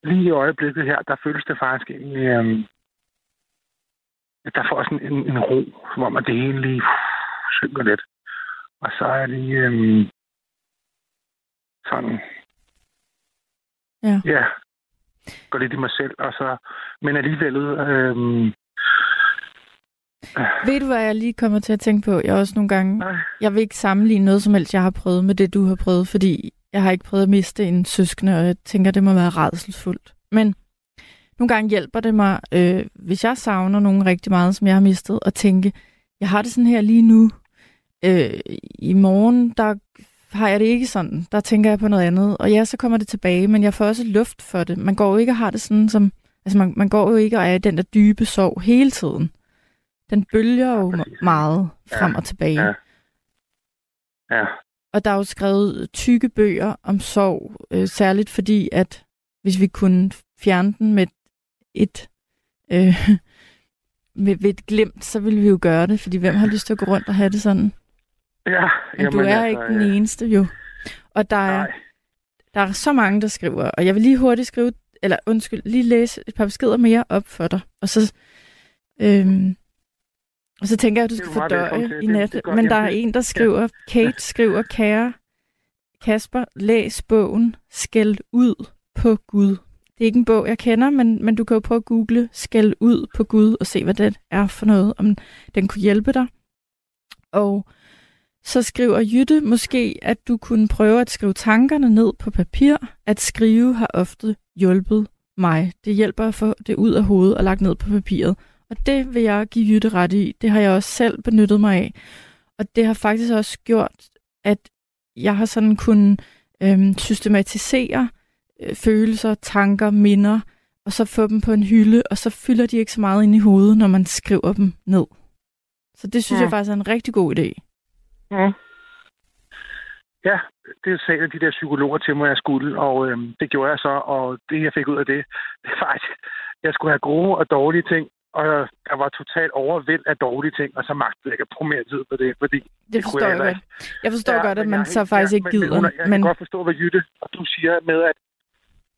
lige i øjeblikket her, der føles det faktisk egentlig, øhm, at der får sådan en, en ro, som om at det hele lige uh, synker lidt. Og så er det øhm, sådan... Ja. Ja. Går lidt i mig selv, og så... Men alligevel... Øhm, ved du, hvad jeg lige kommer til at tænke på? Jeg også nogle gange... Nej. Jeg vil ikke sammenligne noget som helst, jeg har prøvet med det, du har prøvet, fordi jeg har ikke prøvet at miste en søskende, og jeg tænker, det må være redselsfuldt. Men nogle gange hjælper det mig, øh, hvis jeg savner nogen rigtig meget, som jeg har mistet, at tænke, jeg har det sådan her lige nu. Øh, I morgen, der har jeg det ikke sådan. Der tænker jeg på noget andet. Og ja, så kommer det tilbage, men jeg får også luft for det. Man går jo ikke og har det sådan som... Altså, man, man går jo ikke og er i den der dybe sorg hele tiden. Den bølger jo ja, meget frem ja. og tilbage. Ja. ja. Og der er jo skrevet tykke bøger om sorg, øh, særligt fordi, at hvis vi kunne fjerne den med et, øh, med, ved et glimt, så ville vi jo gøre det, fordi hvem har lyst til at gå rundt og have det sådan? Ja, Men jamen, du er altså, ikke den ja. eneste jo. Og der er, der er så mange, der skriver, og jeg vil lige hurtigt skrive, eller undskyld, lige læse et par beskeder mere op for dig, og så, øhm, og så tænker jeg, at du skal fordøje i nat. Det, det Men der er en, der skriver, Kate skriver, kære Kasper, læs bogen Skæld ud på Gud. Det er ikke en bog, jeg kender, men, men du kan jo prøve at google Skæld ud på Gud og se, hvad det er for noget, om den kunne hjælpe dig. Og så skriver Jytte måske, at du kunne prøve at skrive tankerne ned på papir. At skrive har ofte hjulpet mig. Det hjælper at få det ud af hovedet og lagt ned på papiret. Og det vil jeg give Jytte ret i. Det har jeg også selv benyttet mig af. Og det har faktisk også gjort, at jeg har sådan kunnet øhm, systematisere øh, følelser, tanker, minder, og så få dem på en hylde, og så fylder de ikke så meget ind i hovedet, når man skriver dem ned. Så det synes ja. jeg faktisk er en rigtig god idé. Mm. Ja, det sagde de der psykologer til mig, jeg skulle, og øhm, det gjorde jeg så, og det, jeg fik ud af det, det er faktisk, jeg skulle have gode og dårlige ting, og der var totalt overvæld af dårlige ting, og så magtede jeg ikke at bruge mere tid på det, fordi... Det, det forstår jeg, jeg godt. Jeg forstår ja, godt, at man så faktisk ja, ikke gider. Men, men, jeg kan godt forstå, hvad Jytte og du siger med, at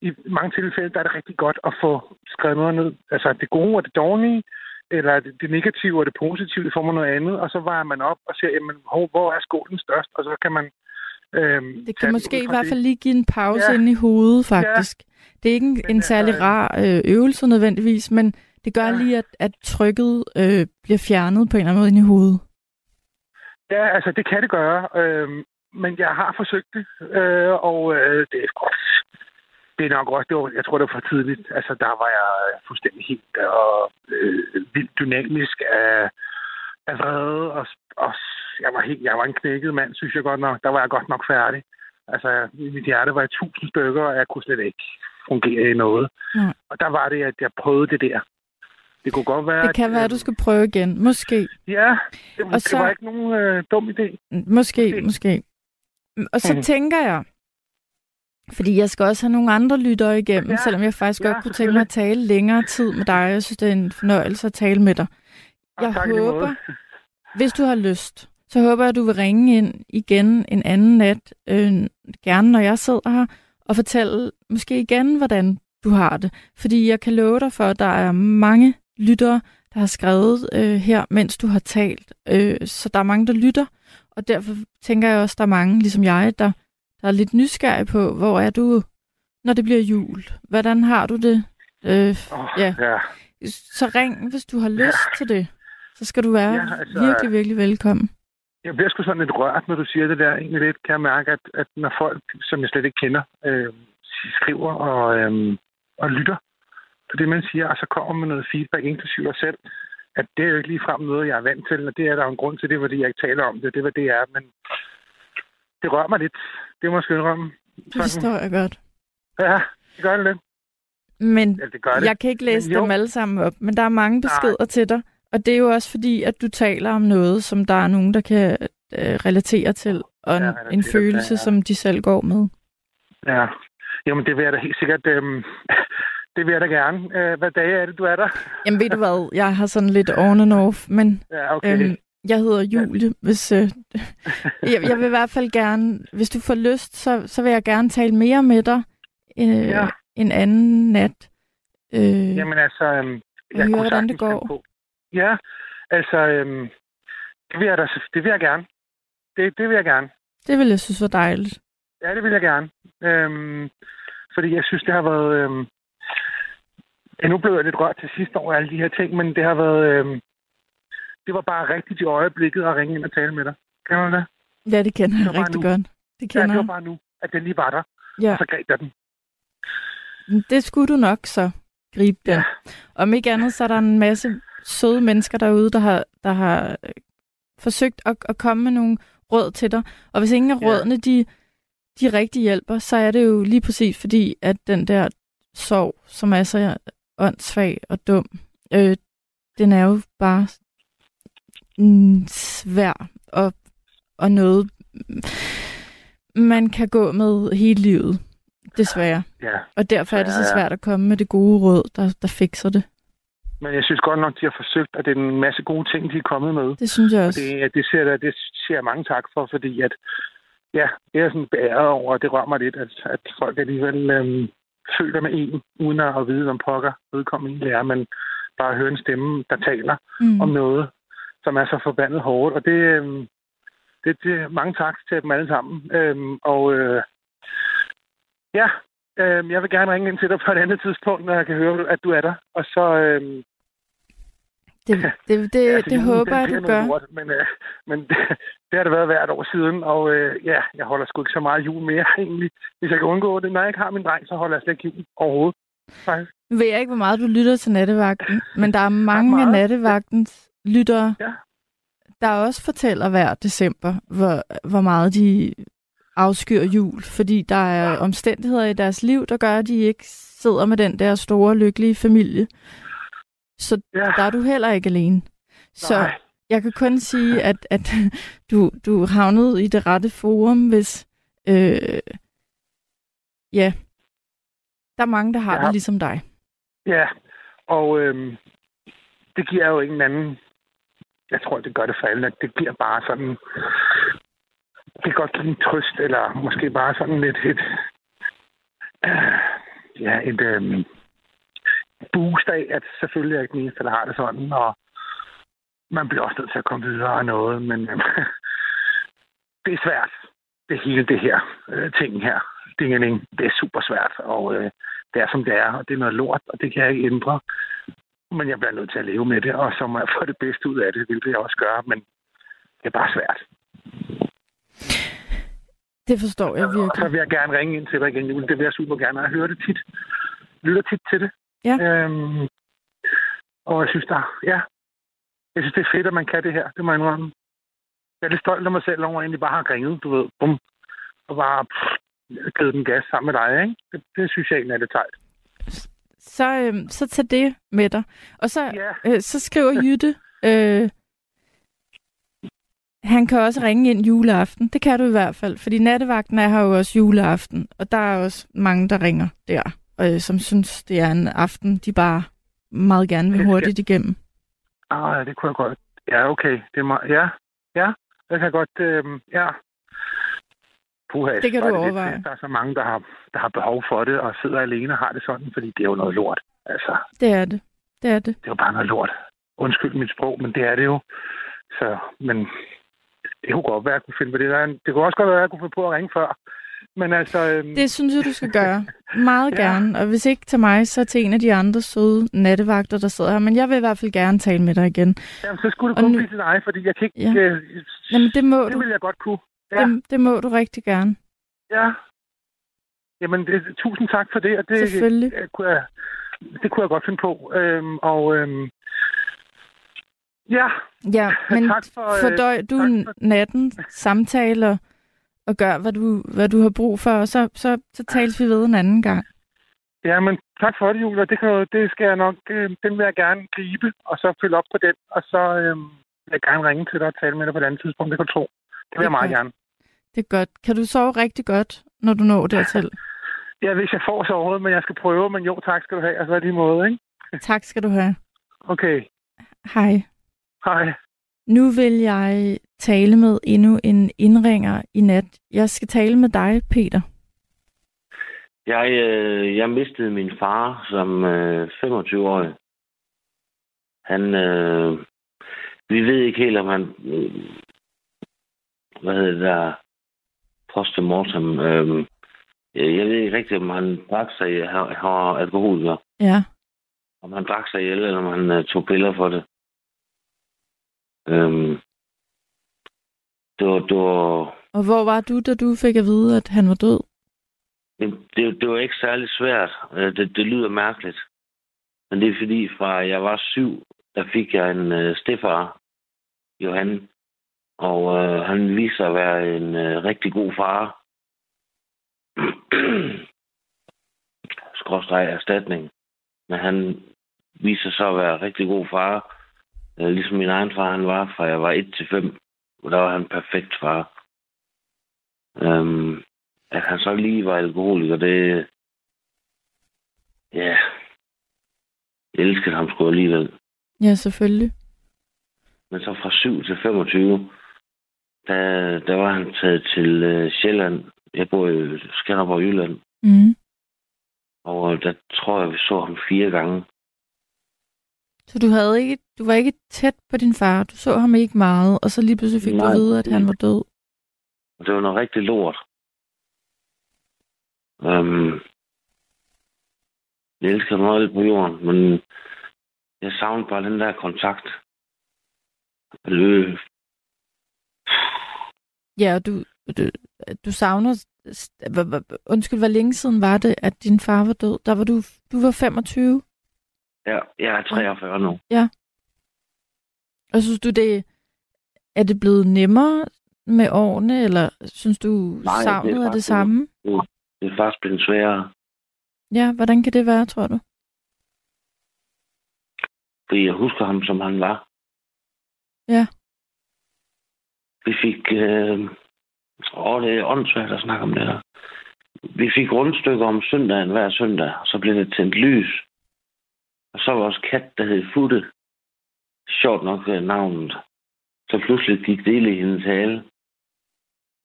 i mange tilfælde, der er det rigtig godt at få skrevet noget ned. Altså det gode og det dårlige, eller det, det negative og det positive i form af noget andet, og så vejer man op og siger, jamen, hvor, hvor er skålen størst? Og så kan man... Øhm, det kan måske i hvert fald lige give en pause ja. ind i hovedet, faktisk. Ja. Det er ikke en, men, en særlig altså, rar øh, øvelse nødvendigvis, men det gør lige, at, at trykket øh, bliver fjernet på en eller anden måde ind i hovedet. Ja, altså det kan det gøre, øh, men jeg har forsøgt det, øh, og øh, det er. Det er nok også, det var, jeg tror, det var for tidligt. Altså, der var jeg fuldstændig helt og øh, vildt dynamisk af, af vrede, og, og jeg, var helt, jeg var en knækket mand, synes jeg godt nok. Der var jeg godt nok færdig. Altså, mit hjerte var i tusind stykker, og jeg kunne slet ikke fungere i noget. Ja. Og der var det, at jeg prøvede det der. Det kunne godt være... Det kan at, være, at du skal prøve igen. Måske. Ja, det, det så, var ikke nogen øh, dum idé. Måske, måske. måske. Og så mm. tænker jeg, fordi jeg skal også have nogle andre lyttere igennem, ja, selvom jeg faktisk ja, godt kunne tænke mig at tale længere tid med dig. Jeg synes, det er en fornøjelse at tale med dig. Jeg tak, håber, hvis du har lyst, så håber jeg, at du vil ringe ind igen en anden nat, øh, gerne når jeg sidder her, og fortælle måske igen, hvordan du har det. Fordi jeg kan love dig for, at der er mange lyttere, der har skrevet øh, her, mens du har talt. Øh, så der er mange, der lytter, og derfor tænker jeg også, der er mange, ligesom jeg, der, der er lidt nysgerrige på, hvor er du, når det bliver jul? Hvordan har du det? Øh, oh, ja. ja. Så ring, hvis du har lyst ja. til det. Så skal du være ja, altså, virkelig, virkelig velkommen. Jeg bliver sgu sådan lidt rørt, når du siger det der. Egentlig lidt kan jeg mærke, at, at når folk, som jeg slet ikke kender, øh, skriver og, øh, og lytter, på det, man siger, og så kommer man noget feedback, inklusive dig selv, at det er jo ikke lige frem noget, jeg er vant til, og det er der jo en grund til, det fordi jeg ikke taler om det, det var det er, men det rører mig lidt. Det må jeg indrømme. Det forstår jeg godt. Ja, det gør det lidt. Men ja, det gør det. jeg kan ikke læse dem alle sammen op, men der er mange beskeder Nej. til dig, og det er jo også fordi, at du taler om noget, som der er nogen, der kan, øh, relaterer til, og en, relaterer en følelse, ja. som de selv går med. Ja. Jamen, det vil jeg da helt sikkert... Øhm, det vil jeg da gerne. Øh, hvad dage er det, du er der? Jamen ved du hvad, jeg har sådan lidt on and off, men Ja, okay. øhm, jeg hedder Julie, hvis... Øh, jeg, jeg vil i hvert fald gerne, hvis du får lyst, så, så vil jeg gerne tale mere med dig øh, Ja. en anden nat. Øh, Jamen altså... Øhm, høre, kunne hvordan det går. På. Ja, altså... Øhm, det, vil jeg da, det vil jeg gerne. Det, det vil jeg gerne. Det vil jeg synes var dejligt. Ja, det vil jeg gerne. Øhm, fordi jeg synes, det har været... Øhm, ja, nu blev jeg lidt rørt til sidst over alle de her ting, men det har været... Øhm, det var bare rigtigt i øjeblikket at ringe ind og tale med dig. Kan du det? Ja, det kender Det jeg rigtig nu. godt. Det Ja, kender det var bare nu, at den lige var der, Ja, og så greb jeg den. det skulle du nok så gribe den. Ja. Om ikke andet, så er der en masse søde mennesker derude, der har, der har øh, forsøgt at, at komme med nogle råd til dig. Og hvis ingen af Ja. rådene, de, de rigtig hjælper, så er det jo lige præcis fordi, at den der sorg, som er så åndssvag og dum, øh, den er jo bare mm, svær og, og noget, man kan gå med hele livet, desværre. Ja, Og derfor er det så svært at komme med det gode råd, der, der fikser det. men jeg synes godt nok, de har forsøgt, og det er en masse gode ting, de er kommet med. Det synes jeg Og også. det, det, siger, jeg- det siger jeg mange tak for, fordi at, ja, det er sådan beæret over, og det rører mig lidt, at, at folk alligevel øhm, føler med en, uden at vide, om pokker vedkommende egentlig er, men bare høre en stemme, der taler Mm. om noget, som er så forbandet hårdt. Og det, øhm, det, det mange tak til dem alle sammen. Øhm, og øh, ja, øhm, jeg vil gerne ringe ind til dig på et andet tidspunkt, når jeg kan høre, at du er der. Og så... Øhm, Det, det, det, altså, det julen, håber jeg, du gør. Lort, men øh, men det, det har det været hvert år siden, og øh, ja, jeg holder sgu ikke så meget jul mere egentlig. Hvis jeg kan undgå det. Når jeg ikke har min dreng, så holder jeg slet ikke jul overhovedet. Faktisk. Nu ved jeg ikke, hvor meget du lytter til nattevagten, men der er mange af nattevagtens lyttere, Ja. der også fortæller hver december, hvor, hvor meget de afskyr jul, fordi der er omstændigheder i deres liv, der gør, at de ikke sidder med den der store, lykkelige familie. Så Ja. der er du heller ikke alene. Så Nej. jeg kan kun sige, at, at du, du havnede i det rette forum, hvis... Øh, ja, der er mange, der har Ja. det ligesom dig. Ja, og øhm, det giver jo ingen anden... Jeg tror, det gør det for alle. Det giver bare sådan... Det kan godt give en trøst, eller måske bare sådan lidt et... Øh, ja, et øhm, boost af, at selvfølgelig er jeg ikke den eneste, der har det sådan, og man bliver også nødt til at komme videre og noget, men det er svært. Det hele det her øh, ting her, dingeling, det er super svært, og øh, det er som det er, og det er noget lort, og det kan jeg ikke ændre. Men jeg bliver nødt til at leve med det, og så må jeg få det bedste ud af det, hvilket jeg også gør, men det er bare svært. Det forstår jeg Og så virkelig. vil jeg gerne ringe ind til dig igen, Julie. Det vil jeg super gerne, og jeg hører det tit. Lytter tit til det. Ja. Øhm, og jeg synes, der, ja, jeg synes, det er fedt, at man kan det her. Det må jeg indrømme. Jeg er lidt stolt af mig selv over, at jeg egentlig bare har ringet, du ved, bum, og bare pff, givet den gas sammen med dig, ikke? Det, det synes jeg egentlig er lidt sejt. Så, øh, så tag det med dig. Og så, Ja. øh, så skriver Jytte, øh, han kan også ringe ind juleaften. Det kan du i hvert fald, fordi nattevagten er her jo også juleaften, og der er også mange, der ringer der, øh, som synes, det er en aften, de bare meget gerne vil Det hurtigt igennem. Ah, ja, det kunne jeg godt. Ja, okay. Det er meget, ja, ja, det kan godt, øh, ja. Puha, Det kan du bare, overveje. Lidt, der er så mange, der har, der har behov for det, og sidder alene og har det sådan, fordi det er jo noget lort. Altså, Det er det. Det er det. det er jo bare noget lort. Undskyld mit sprog, men det er det jo. Så, men det kunne godt være, at jeg kunne finde på det. Der. Det kunne også godt være, at jeg kunne finde på at ringe før. Men altså... Øhm, Det synes jeg, du skal gøre. Meget Ja. gerne. Og hvis ikke til mig, så til en af de andre søde nattevagter, der sidder her. Men jeg vil i hvert fald gerne tale med dig igen. jamen, så skulle det og kun nu- blive til dig, fordi jeg kan ikke... Ja. Øh, Jamen, det må det du. ville jeg godt kunne. Ja, Det, det må du rigtig gerne. ja. Jamen, det, tusind tak for det. Og det, Selvfølgelig. Det kunne jeg, det kunne jeg godt finde på. Øhm, og øhm, ja, Ja, men tak for, øh, fordøj du tak for- natten, samtaler og gør, hvad du, hvad du har brug for, og så, så, så tales vi ved en anden gang. ja, men tak for det, Julia. Det, kan, det skal jeg nok, øh, den vil jeg gerne gribe, og så følge op på den. Og så øhm, vil jeg gerne ringe til dig og tale med dig på et andet tidspunkt, det kan du tro. Det vil jeg meget gerne. Det er godt. Kan du sove rigtig godt, når du når dertil? Ja, hvis jeg får sovet, men jeg skal prøve. Men jo, tak skal du have. Og så er det måde, ikke? tak skal du have. Okay. Hej. Hej. Nu vil jeg tale med endnu en indringer i nat. Jeg skal tale med dig, Peter. Jeg, øh, jeg mistede min far som øh, 25-årig. Han, øh, vi ved ikke helt, om han, øh, hvad hedder det der, postmortem, øh, jeg ved ikke rigtigt, om han drak sig, har, har alkoholiker. Ja. Om han drak sig ihjel, eller om han øh, tog piller for det. Øh, det det var, Og hvor var du, da du fik at vide, at han var død? Det, det, det var ikke særlig svært. Øh, Det, det lyder mærkeligt. Men det er fordi, fra jeg var syv, der fik jeg en øh, stefar, Johan. Og øh, han viste sig at være en øh, rigtig god far. Skråstreg erstatning. Men han viste sig at være en rigtig god far. Øh, ligesom min egen far, han var, fra jeg var 1 til 5. Der var han perfekt far. Øhm, at han så lige var alkoholiker, det... Ja. Jeg elskede ham sgu alligevel. Ja, selvfølgelig. Men så fra 7 til 25, der, der var han taget til uh, Sjælland. Jeg bor i Skanderborg, Jylland. Mm. Og øh, der tror jeg, vi så ham fire gange. Så du havde ikke, du var ikke tæt på din far. Du så ham ikke meget, og så lige pludselig fik Nej. du at vide, at han var død. Det var noget rigtig lort. Um, jeg elsker alt på jorden, men jeg savner bare den der kontakt. Øh, Ja, og du, du, du savner... Undskyld, hvor længe siden var det, at din far var død? Der var du, du var 25, ja, jeg er 43 nu. og synes du, det er det blevet nemmere med årene, eller synes du, Nej, det er savnet er det samme? Det er faktisk blevet sværere, Ja, hvordan kan det være, tror du? fordi jeg husker ham, som han var. Ja. Vi fik... Øh, åh, det er åndssvagt at snakke om det her. Vi fik rundstykker om søndagen hver søndag, og så blev det tændt lys. Og så var vores kat, der hed Futte. Sjovt nok øh, navnet. Så pludselig gik det i hendes hale.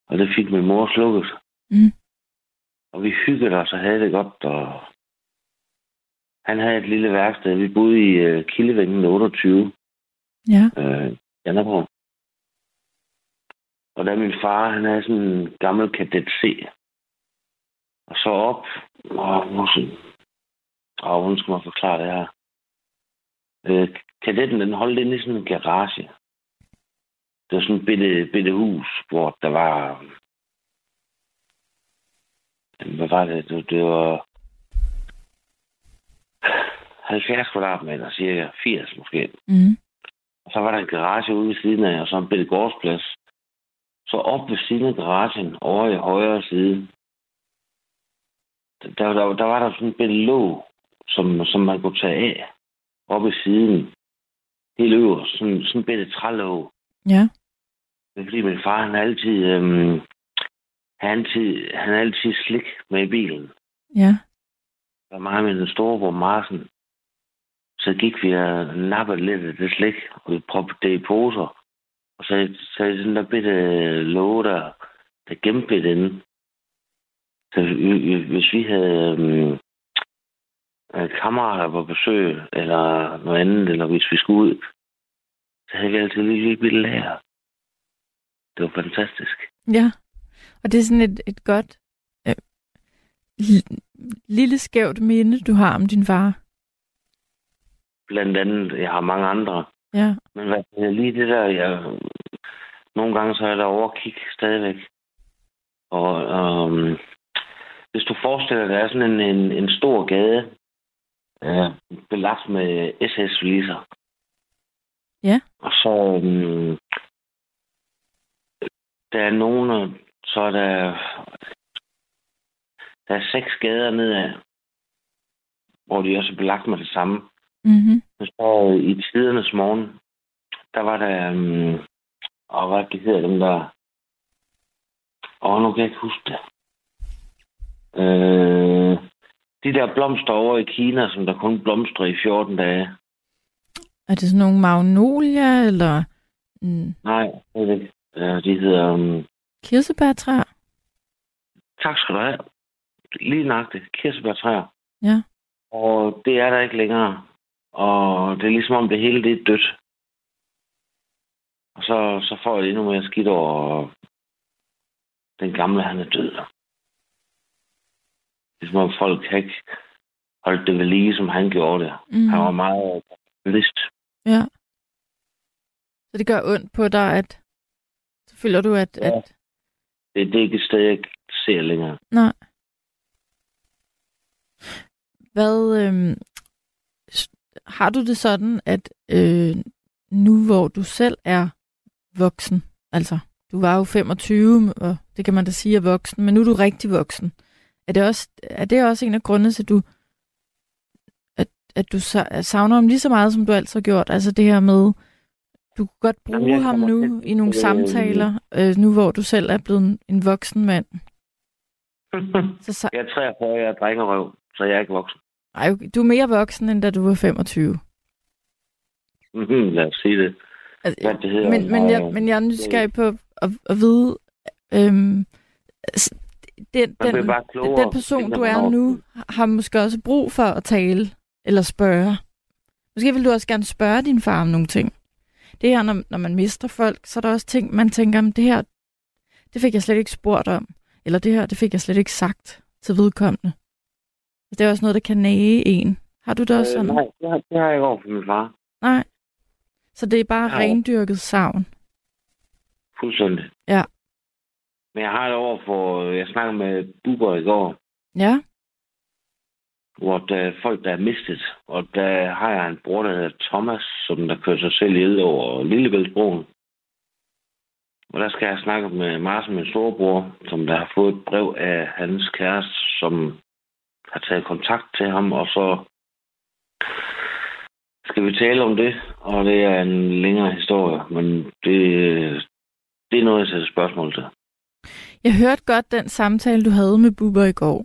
Og det fik min mor slukket. Mm. Og vi hyggede os og havde det godt. Og han havde et lille værksted. Vi boede i øh, Kildevængen 28. Ja. Øh, Janderborg. Og da min far, han havde sådan en gammel kadet C. Og så op, og og hvordan skal man forklare det her? Øh, kadetten, den holdt inde i sådan en garage. Det var sådan et bitte, bitte hus, hvor der var... Hvad var det? Det, det var 70 kvadratmeter, cirka 80 måske. Mm. Og så var der en garage ude ved siden af, og så en bitte gårdsplads. Så op ved siden af garagen, over i højre side, der, der, der var der sådan en bitte låg, som, som man kunne tage af, oppe i siden. Helt øverst, sådan, sådan en bitte trælåg. Ja. Det er fordi min far, han altid, øhm, han altid, han altid slik med i bilen. Ja. Der var mig med den store på Marsen. Så gik vi og nappede lidt af det slik, og vi proppede det i poser. Og så så den der bitte låge der, der gemte lidt inde. Så vi- vi- hvis vi havde øhm, øh, kammerater på besøg, eller noget andet, eller hvis vi skulle ud, så havde vi altid lige lille bitte lager. Det var fantastisk. Ja. Og det er sådan et, et godt øh, li- lille skævt minde, du har om din far. Blandt andet, jeg har mange andre. Ja. Men hvad, lige det der, jeg, nogle gange så er der overkig stadigvæk. Og um, hvis du forestiller dig, der er sådan en, en, en stor gade, øh, belagt med SS-fliser. Ja. Og så, um, der er nogen, så er der, der er seks gader nedad, hvor de også er belagt med det samme. Mm-hmm. Så øh, i tidernes morgen, der var der, um, og hvad det hedder dem der, Og nu kan jeg ikke huske det. Øh, de der blomster over i Kina, som der kun blomstrer i 14 dage. Er det sådan nogle magnolia, eller mm, Nej, det er ikke. De hedder... Um, kirsebærtræer? tak skal du have. Lige nøjagtigt. Kirsebærtræer. Ja. Og det er der ikke længere. Og det er ligesom om det hele det er dødt. Og så, så får jeg endnu mere skidt over den gamle, han er død. Ligesom om folk kan ikke holde det ved lige, som han gjorde det. Mm. Han var meget list. Ja. Så det gør ondt på dig, at så føler du, at, Ja. at Det, det er ikke et sted, jeg ser længere. nej. Hvad, øhm, har du det sådan, at øh, nu hvor du selv er voksen, altså du var jo 25, og det kan man da sige er voksen, men nu er du rigtig voksen. Er det også, er det også en af grundene til, at du, at, at du sa- savner ham lige så meget, som du altid har gjort? Altså det her med, du kunne godt bruge Jamen, ham nu til- i nogle øh, samtaler, øh, nu hvor du selv er blevet en, en voksen mand. Så, så, jeg er 43, jeg er drengerøv, så jeg er ikke voksen. ej, du er mere voksen, end da du var 25. Mhm, Lad os sige det. Altså, Hvad det hedder. men, men, jeg, men jeg er nysgerrig på at, at vide, øhm, den, den, den person, du er nu, har måske også brug for at tale eller spørge. Måske vil du også gerne spørge din far om nogle ting. Det her, når, når man mister folk, så er der også ting, man tænker, om det her, det fik jeg slet ikke spurgt om. Eller det her, det fik jeg slet ikke sagt til vedkommende. Det er også noget, der kan næge en. Har du det også sådan? Øh, nej, det har, det har jeg ikke over for min far. Nej. Så det er bare Nej. rendyrket savn. Fuldstændig. Ja. Men jeg har det over for... Jeg snakkede med Bubber i går, Ja. hvor der er folk, der er mistet. Og der har jeg en bror, der hedder Thomas, som der kører sig selv i over Lillebæltsbroen. Og der skal jeg snakke med Marsen, min storebror, som der har fået et brev af hans kæreste, som har taget kontakt til ham, og så skal vi tale om det, og det er en længere historie, men det, det er noget, jeg sætter spørgsmål til. Jeg hørte godt den samtale, du havde med Bubber i går.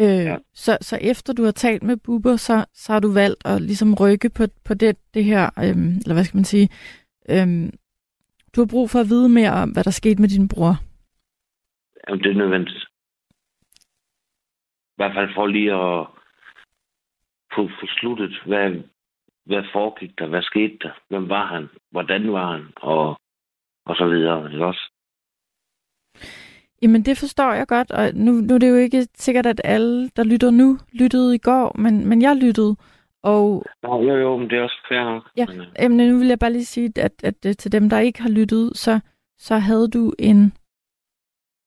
Øh, Ja. så, så efter du har talt med Bubber, så, så har du valgt at ligesom rykke på, på det, det her, øhm, eller hvad skal man sige, øhm, du har brug for at vide mere om, hvad der skete med din bror. Jamen, det er nødvendigt. I hvert fald for lige at få, få sluttet, hvad, hvad foregik der, hvad skete der, hvem var han, hvordan var han, og, og så videre. Ikke også? Jamen, det forstår jeg godt, og nu, nu er det jo ikke sikkert, at alle, der lytter nu, lyttede i går, men, men jeg lyttede, og Nå, jo, jo, men det er også fair nok. Ja. Men, øh, Jamen, nu vil jeg bare lige sige, at, at, at til dem, der ikke har lyttet, så, så havde du en,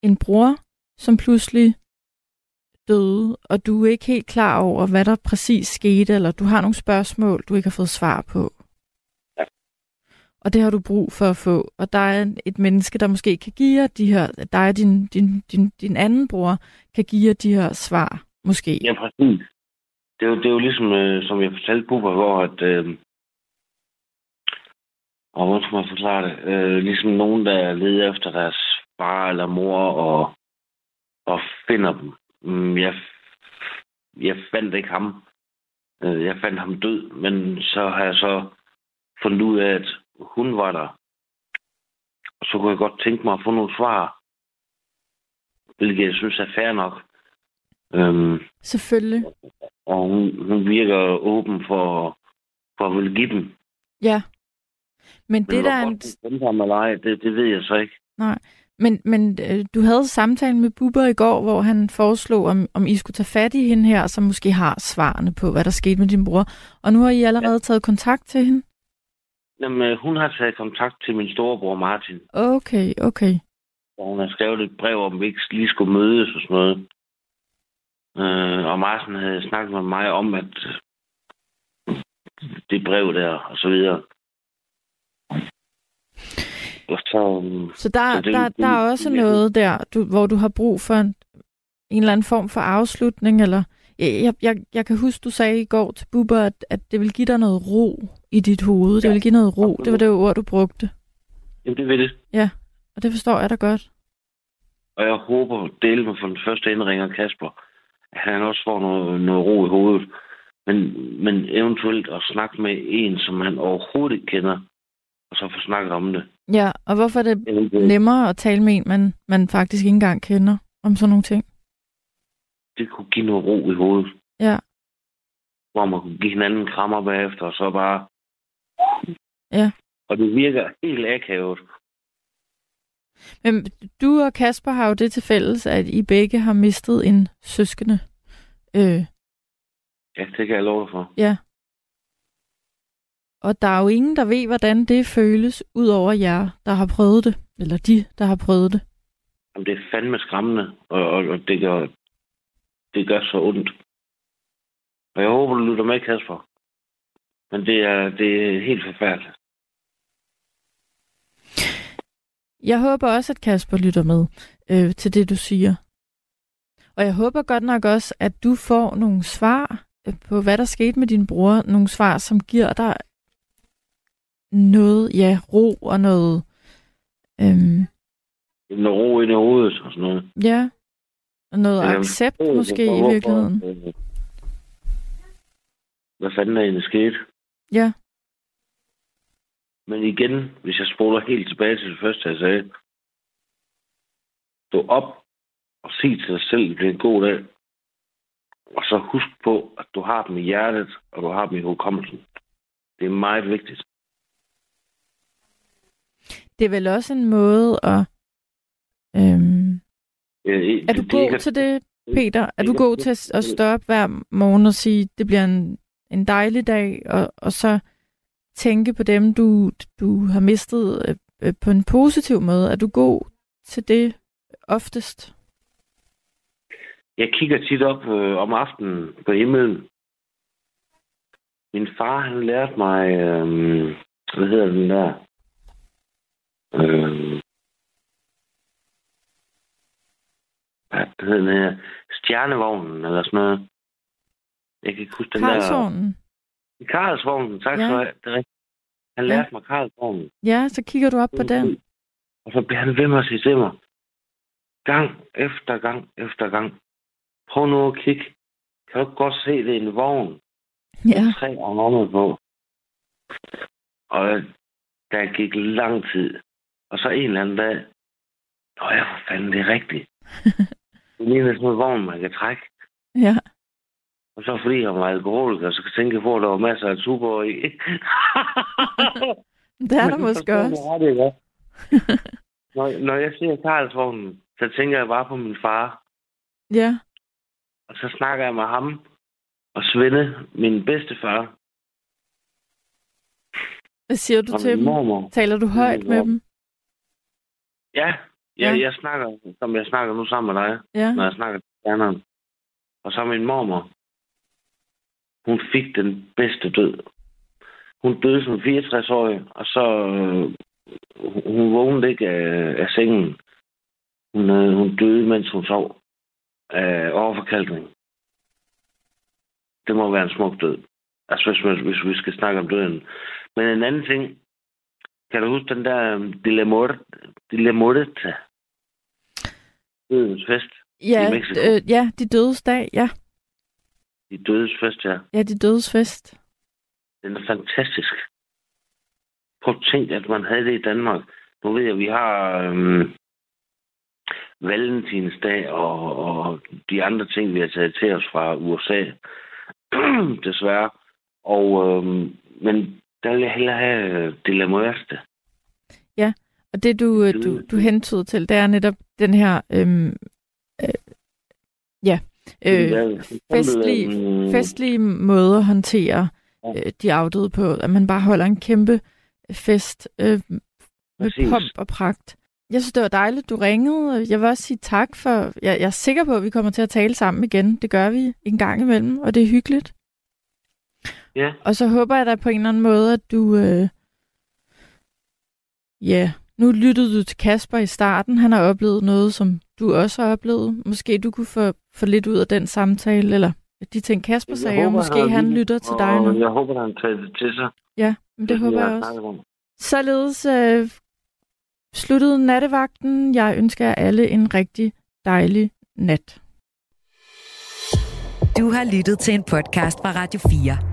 en bror, som pludselig døde, og du er ikke helt klar over, hvad der præcis skete, eller du har nogle spørgsmål, du ikke har fået svar på. Og det har du brug for at få. Og der er et menneske, der måske kan give jer de her, der er din, din, din, din anden bror, kan give jer de her svar, måske. Ja, præcis. Det er jo, det er jo ligesom, øh, som jeg fortalte Bubber, hvor at... Øh, og hvordan skal man forklare det? Øh, ligesom nogen, der leder efter deres far eller mor og, og finder dem. Mm, jeg, jeg fandt ikke ham. Øh, jeg fandt ham død, men så har jeg så fundet ud af, at hun var der. Og så kunne jeg godt tænke mig at få nogle svar. Hvilket jeg synes er fair nok. Øhm, Selvfølgelig. og hun, hun virker åben for, for at ville give dem. Ja. Men Men det, der er en, godt det, det ved jeg så ikke. Men, men øh, du havde samtalen med Bubber i går, hvor han foreslog, om, om I skulle tage fat i hende her, som måske har svarene på, hvad der skete med din bror. Og nu har I allerede ja. taget kontakt til hende? Jamen, øh, hun har taget kontakt til min storebror Martin, Okay, okay. og hun har skrevet et brev om, at vi ikke lige skulle mødes og sådan noget. Øh, og Martin havde snakket med mig om, at det brev der, og så videre. Og så, øhm, Så der, Så det- der, der er også noget der, du, hvor du har brug for en, en eller anden form for afslutning, eller... Jeg, jeg, jeg kan huske, du sagde i går til Bubber, at, at det vil give dig noget ro i dit hoved. Det Ja, vil give noget ro. Det var absolut. det ord, du brugte. jamen, det ved det. Og det forstår jeg da godt. Og jeg håber, dele med for den første indringer Kasper, at han også får noget, noget ro i hovedet. Men, men eventuelt at snakke med en, som han overhovedet ikke kender, og så få snakket om det. Ja, og hvorfor er det nemmere at tale med en, man, man faktisk ikke engang kender om sådan nogle ting? Det kunne give noget ro i hovedet. Ja, hvor man kunne give hinanden krammer bagefter, og så bare... Ja. Og det virker helt akavet. men du og Kasper har jo det til fælles, at I begge har mistet en søskende. Øh, Ja, det kan jeg love dig for. ja. Og der er jo ingen, der ved, hvordan det føles, ud over jer, der har prøvet det. Eller de, der har prøvet det. Jamen, det er fandme skræmmende, og, og, og det, gør, det gør så ondt. Og jeg håber, du lytter med, Kasper. Men det er, det er helt forfærdeligt. Jeg håber også, at Kasper lytter med øh, til det, du siger. Og jeg håber godt nok også, at du får nogle svar øh, på, hvad der skete med din bror. Nogle svar, som giver dig noget, ja, ro og noget... Øhm, Noget ro ind i hovedet og sådan noget. ja, noget Jamen, accept Hvorfor- måske i virkeligheden. øh, Hvad fanden er egentlig sket? Ja, Men igen, hvis jeg spoler helt tilbage til det første, jeg sagde. Stå op og sig til dig selv, at det er en god dag. Og så husk på, at du har dem i hjertet, og du har dem i hukommelsen. Det er meget vigtigt. det er vel også en måde at... Øhm, Øh, er du det- det god ikke- til det, Peter? Er du det- god til at, at stå op hver morgen og sige, det bliver en, en dejlig dag, og, og så tænke på dem, du, du har mistet øh, øh, på en positiv måde? Er du god til det oftest? Jeg kigger tit op øh, om aftenen på himlen. Min far, han lærte mig, øh, hvad hedder den der? Øh, hvad hedder den? Stjernevognen, eller sådan noget. Jeg kan ikke huske den der... Karlsvognen? Karlsvognen, tak Ja. have. Det. Han Ja. lærte mig Karlsvognen. Ja, så kigger du op på den. Og så bliver han ved med at sige til mig, gang efter gang efter gang, prøv nu at kigge. Kan du godt se, det er en vogn, Ja, tre arme på? Og der gik lang tid. Og så en eller anden dag, Nå ja, for fanden, det er rigtigt. det ligner sådan en vogn, man kan trække. ja. Og så fordi jeg var alkoholiker, så kan jeg tænke på, at der var masser af tuber i. Det er der måske også. ret, ikke? når, når jeg ser Karlsvognen, så tænker jeg bare på min far. Ja, Og så snakker jeg med ham og Svende, min bedstefar, hvad siger du og til dem? mormor. Taler du højt med dem? Ja, Ja. ja. jeg snakker, som jeg snakker nu sammen med dig, Ja, når jeg snakker til stjerneren. Og så min mormor. Hun fik den bedste død. Hun døde som 64-årig, og så øh, hun- vågnede ikke af, af sengen. Hun, øh, hun døde, mens hun sov af overforkalkning. Det må være en smuk død. Altså, hvis, man- hvis vi skal snakke om døden. Men en anden ting. Kan du huske den der um, Dilemorte? Dilemorte? Dødens fest. ja, i Mexico. øh, ja de dødes dag, ja. De dødes fest, ja. Ja, de dødes fest. Den er fantastisk. Prøv at tænke, at man havde det i Danmark. Nu ved jeg, vi har øhm, Valentinsdag og, og de andre ting, vi har taget til os fra USA. Desværre. Og, øhm, men der vil jeg hellere have øh, det lamørste. Og det, du, øh, du, du hentyder til, det er netop den her øhm, øh, ja, øh, festlige, festlige måde at håndtere øh, de afdøde på. At man bare holder en kæmpe fest øh, med Præcis. pomp og pragt. Jeg synes, det var dejligt, du ringede. Jeg vil også sige tak for... Jeg, jeg er sikker på, at vi kommer til at tale sammen igen. Det gør vi en gang imellem, og det er hyggeligt. Ja. Og så håber jeg da på en eller anden måde, at du... Øh, ja, nu lyttede du til Kasper i starten. Han har oplevet noget, som du også har oplevet. Måske du kunne få, få lidt ud af den samtale, eller de ting, Kasper sagde, og måske han lytter til dig og nu. Jeg håber, han tager det til sig. Ja, men det håber jeg har også. om. Således øh, sluttede nattevagten. Jeg ønsker jer alle en rigtig dejlig nat. Du har lyttet til en podcast fra Radio 4.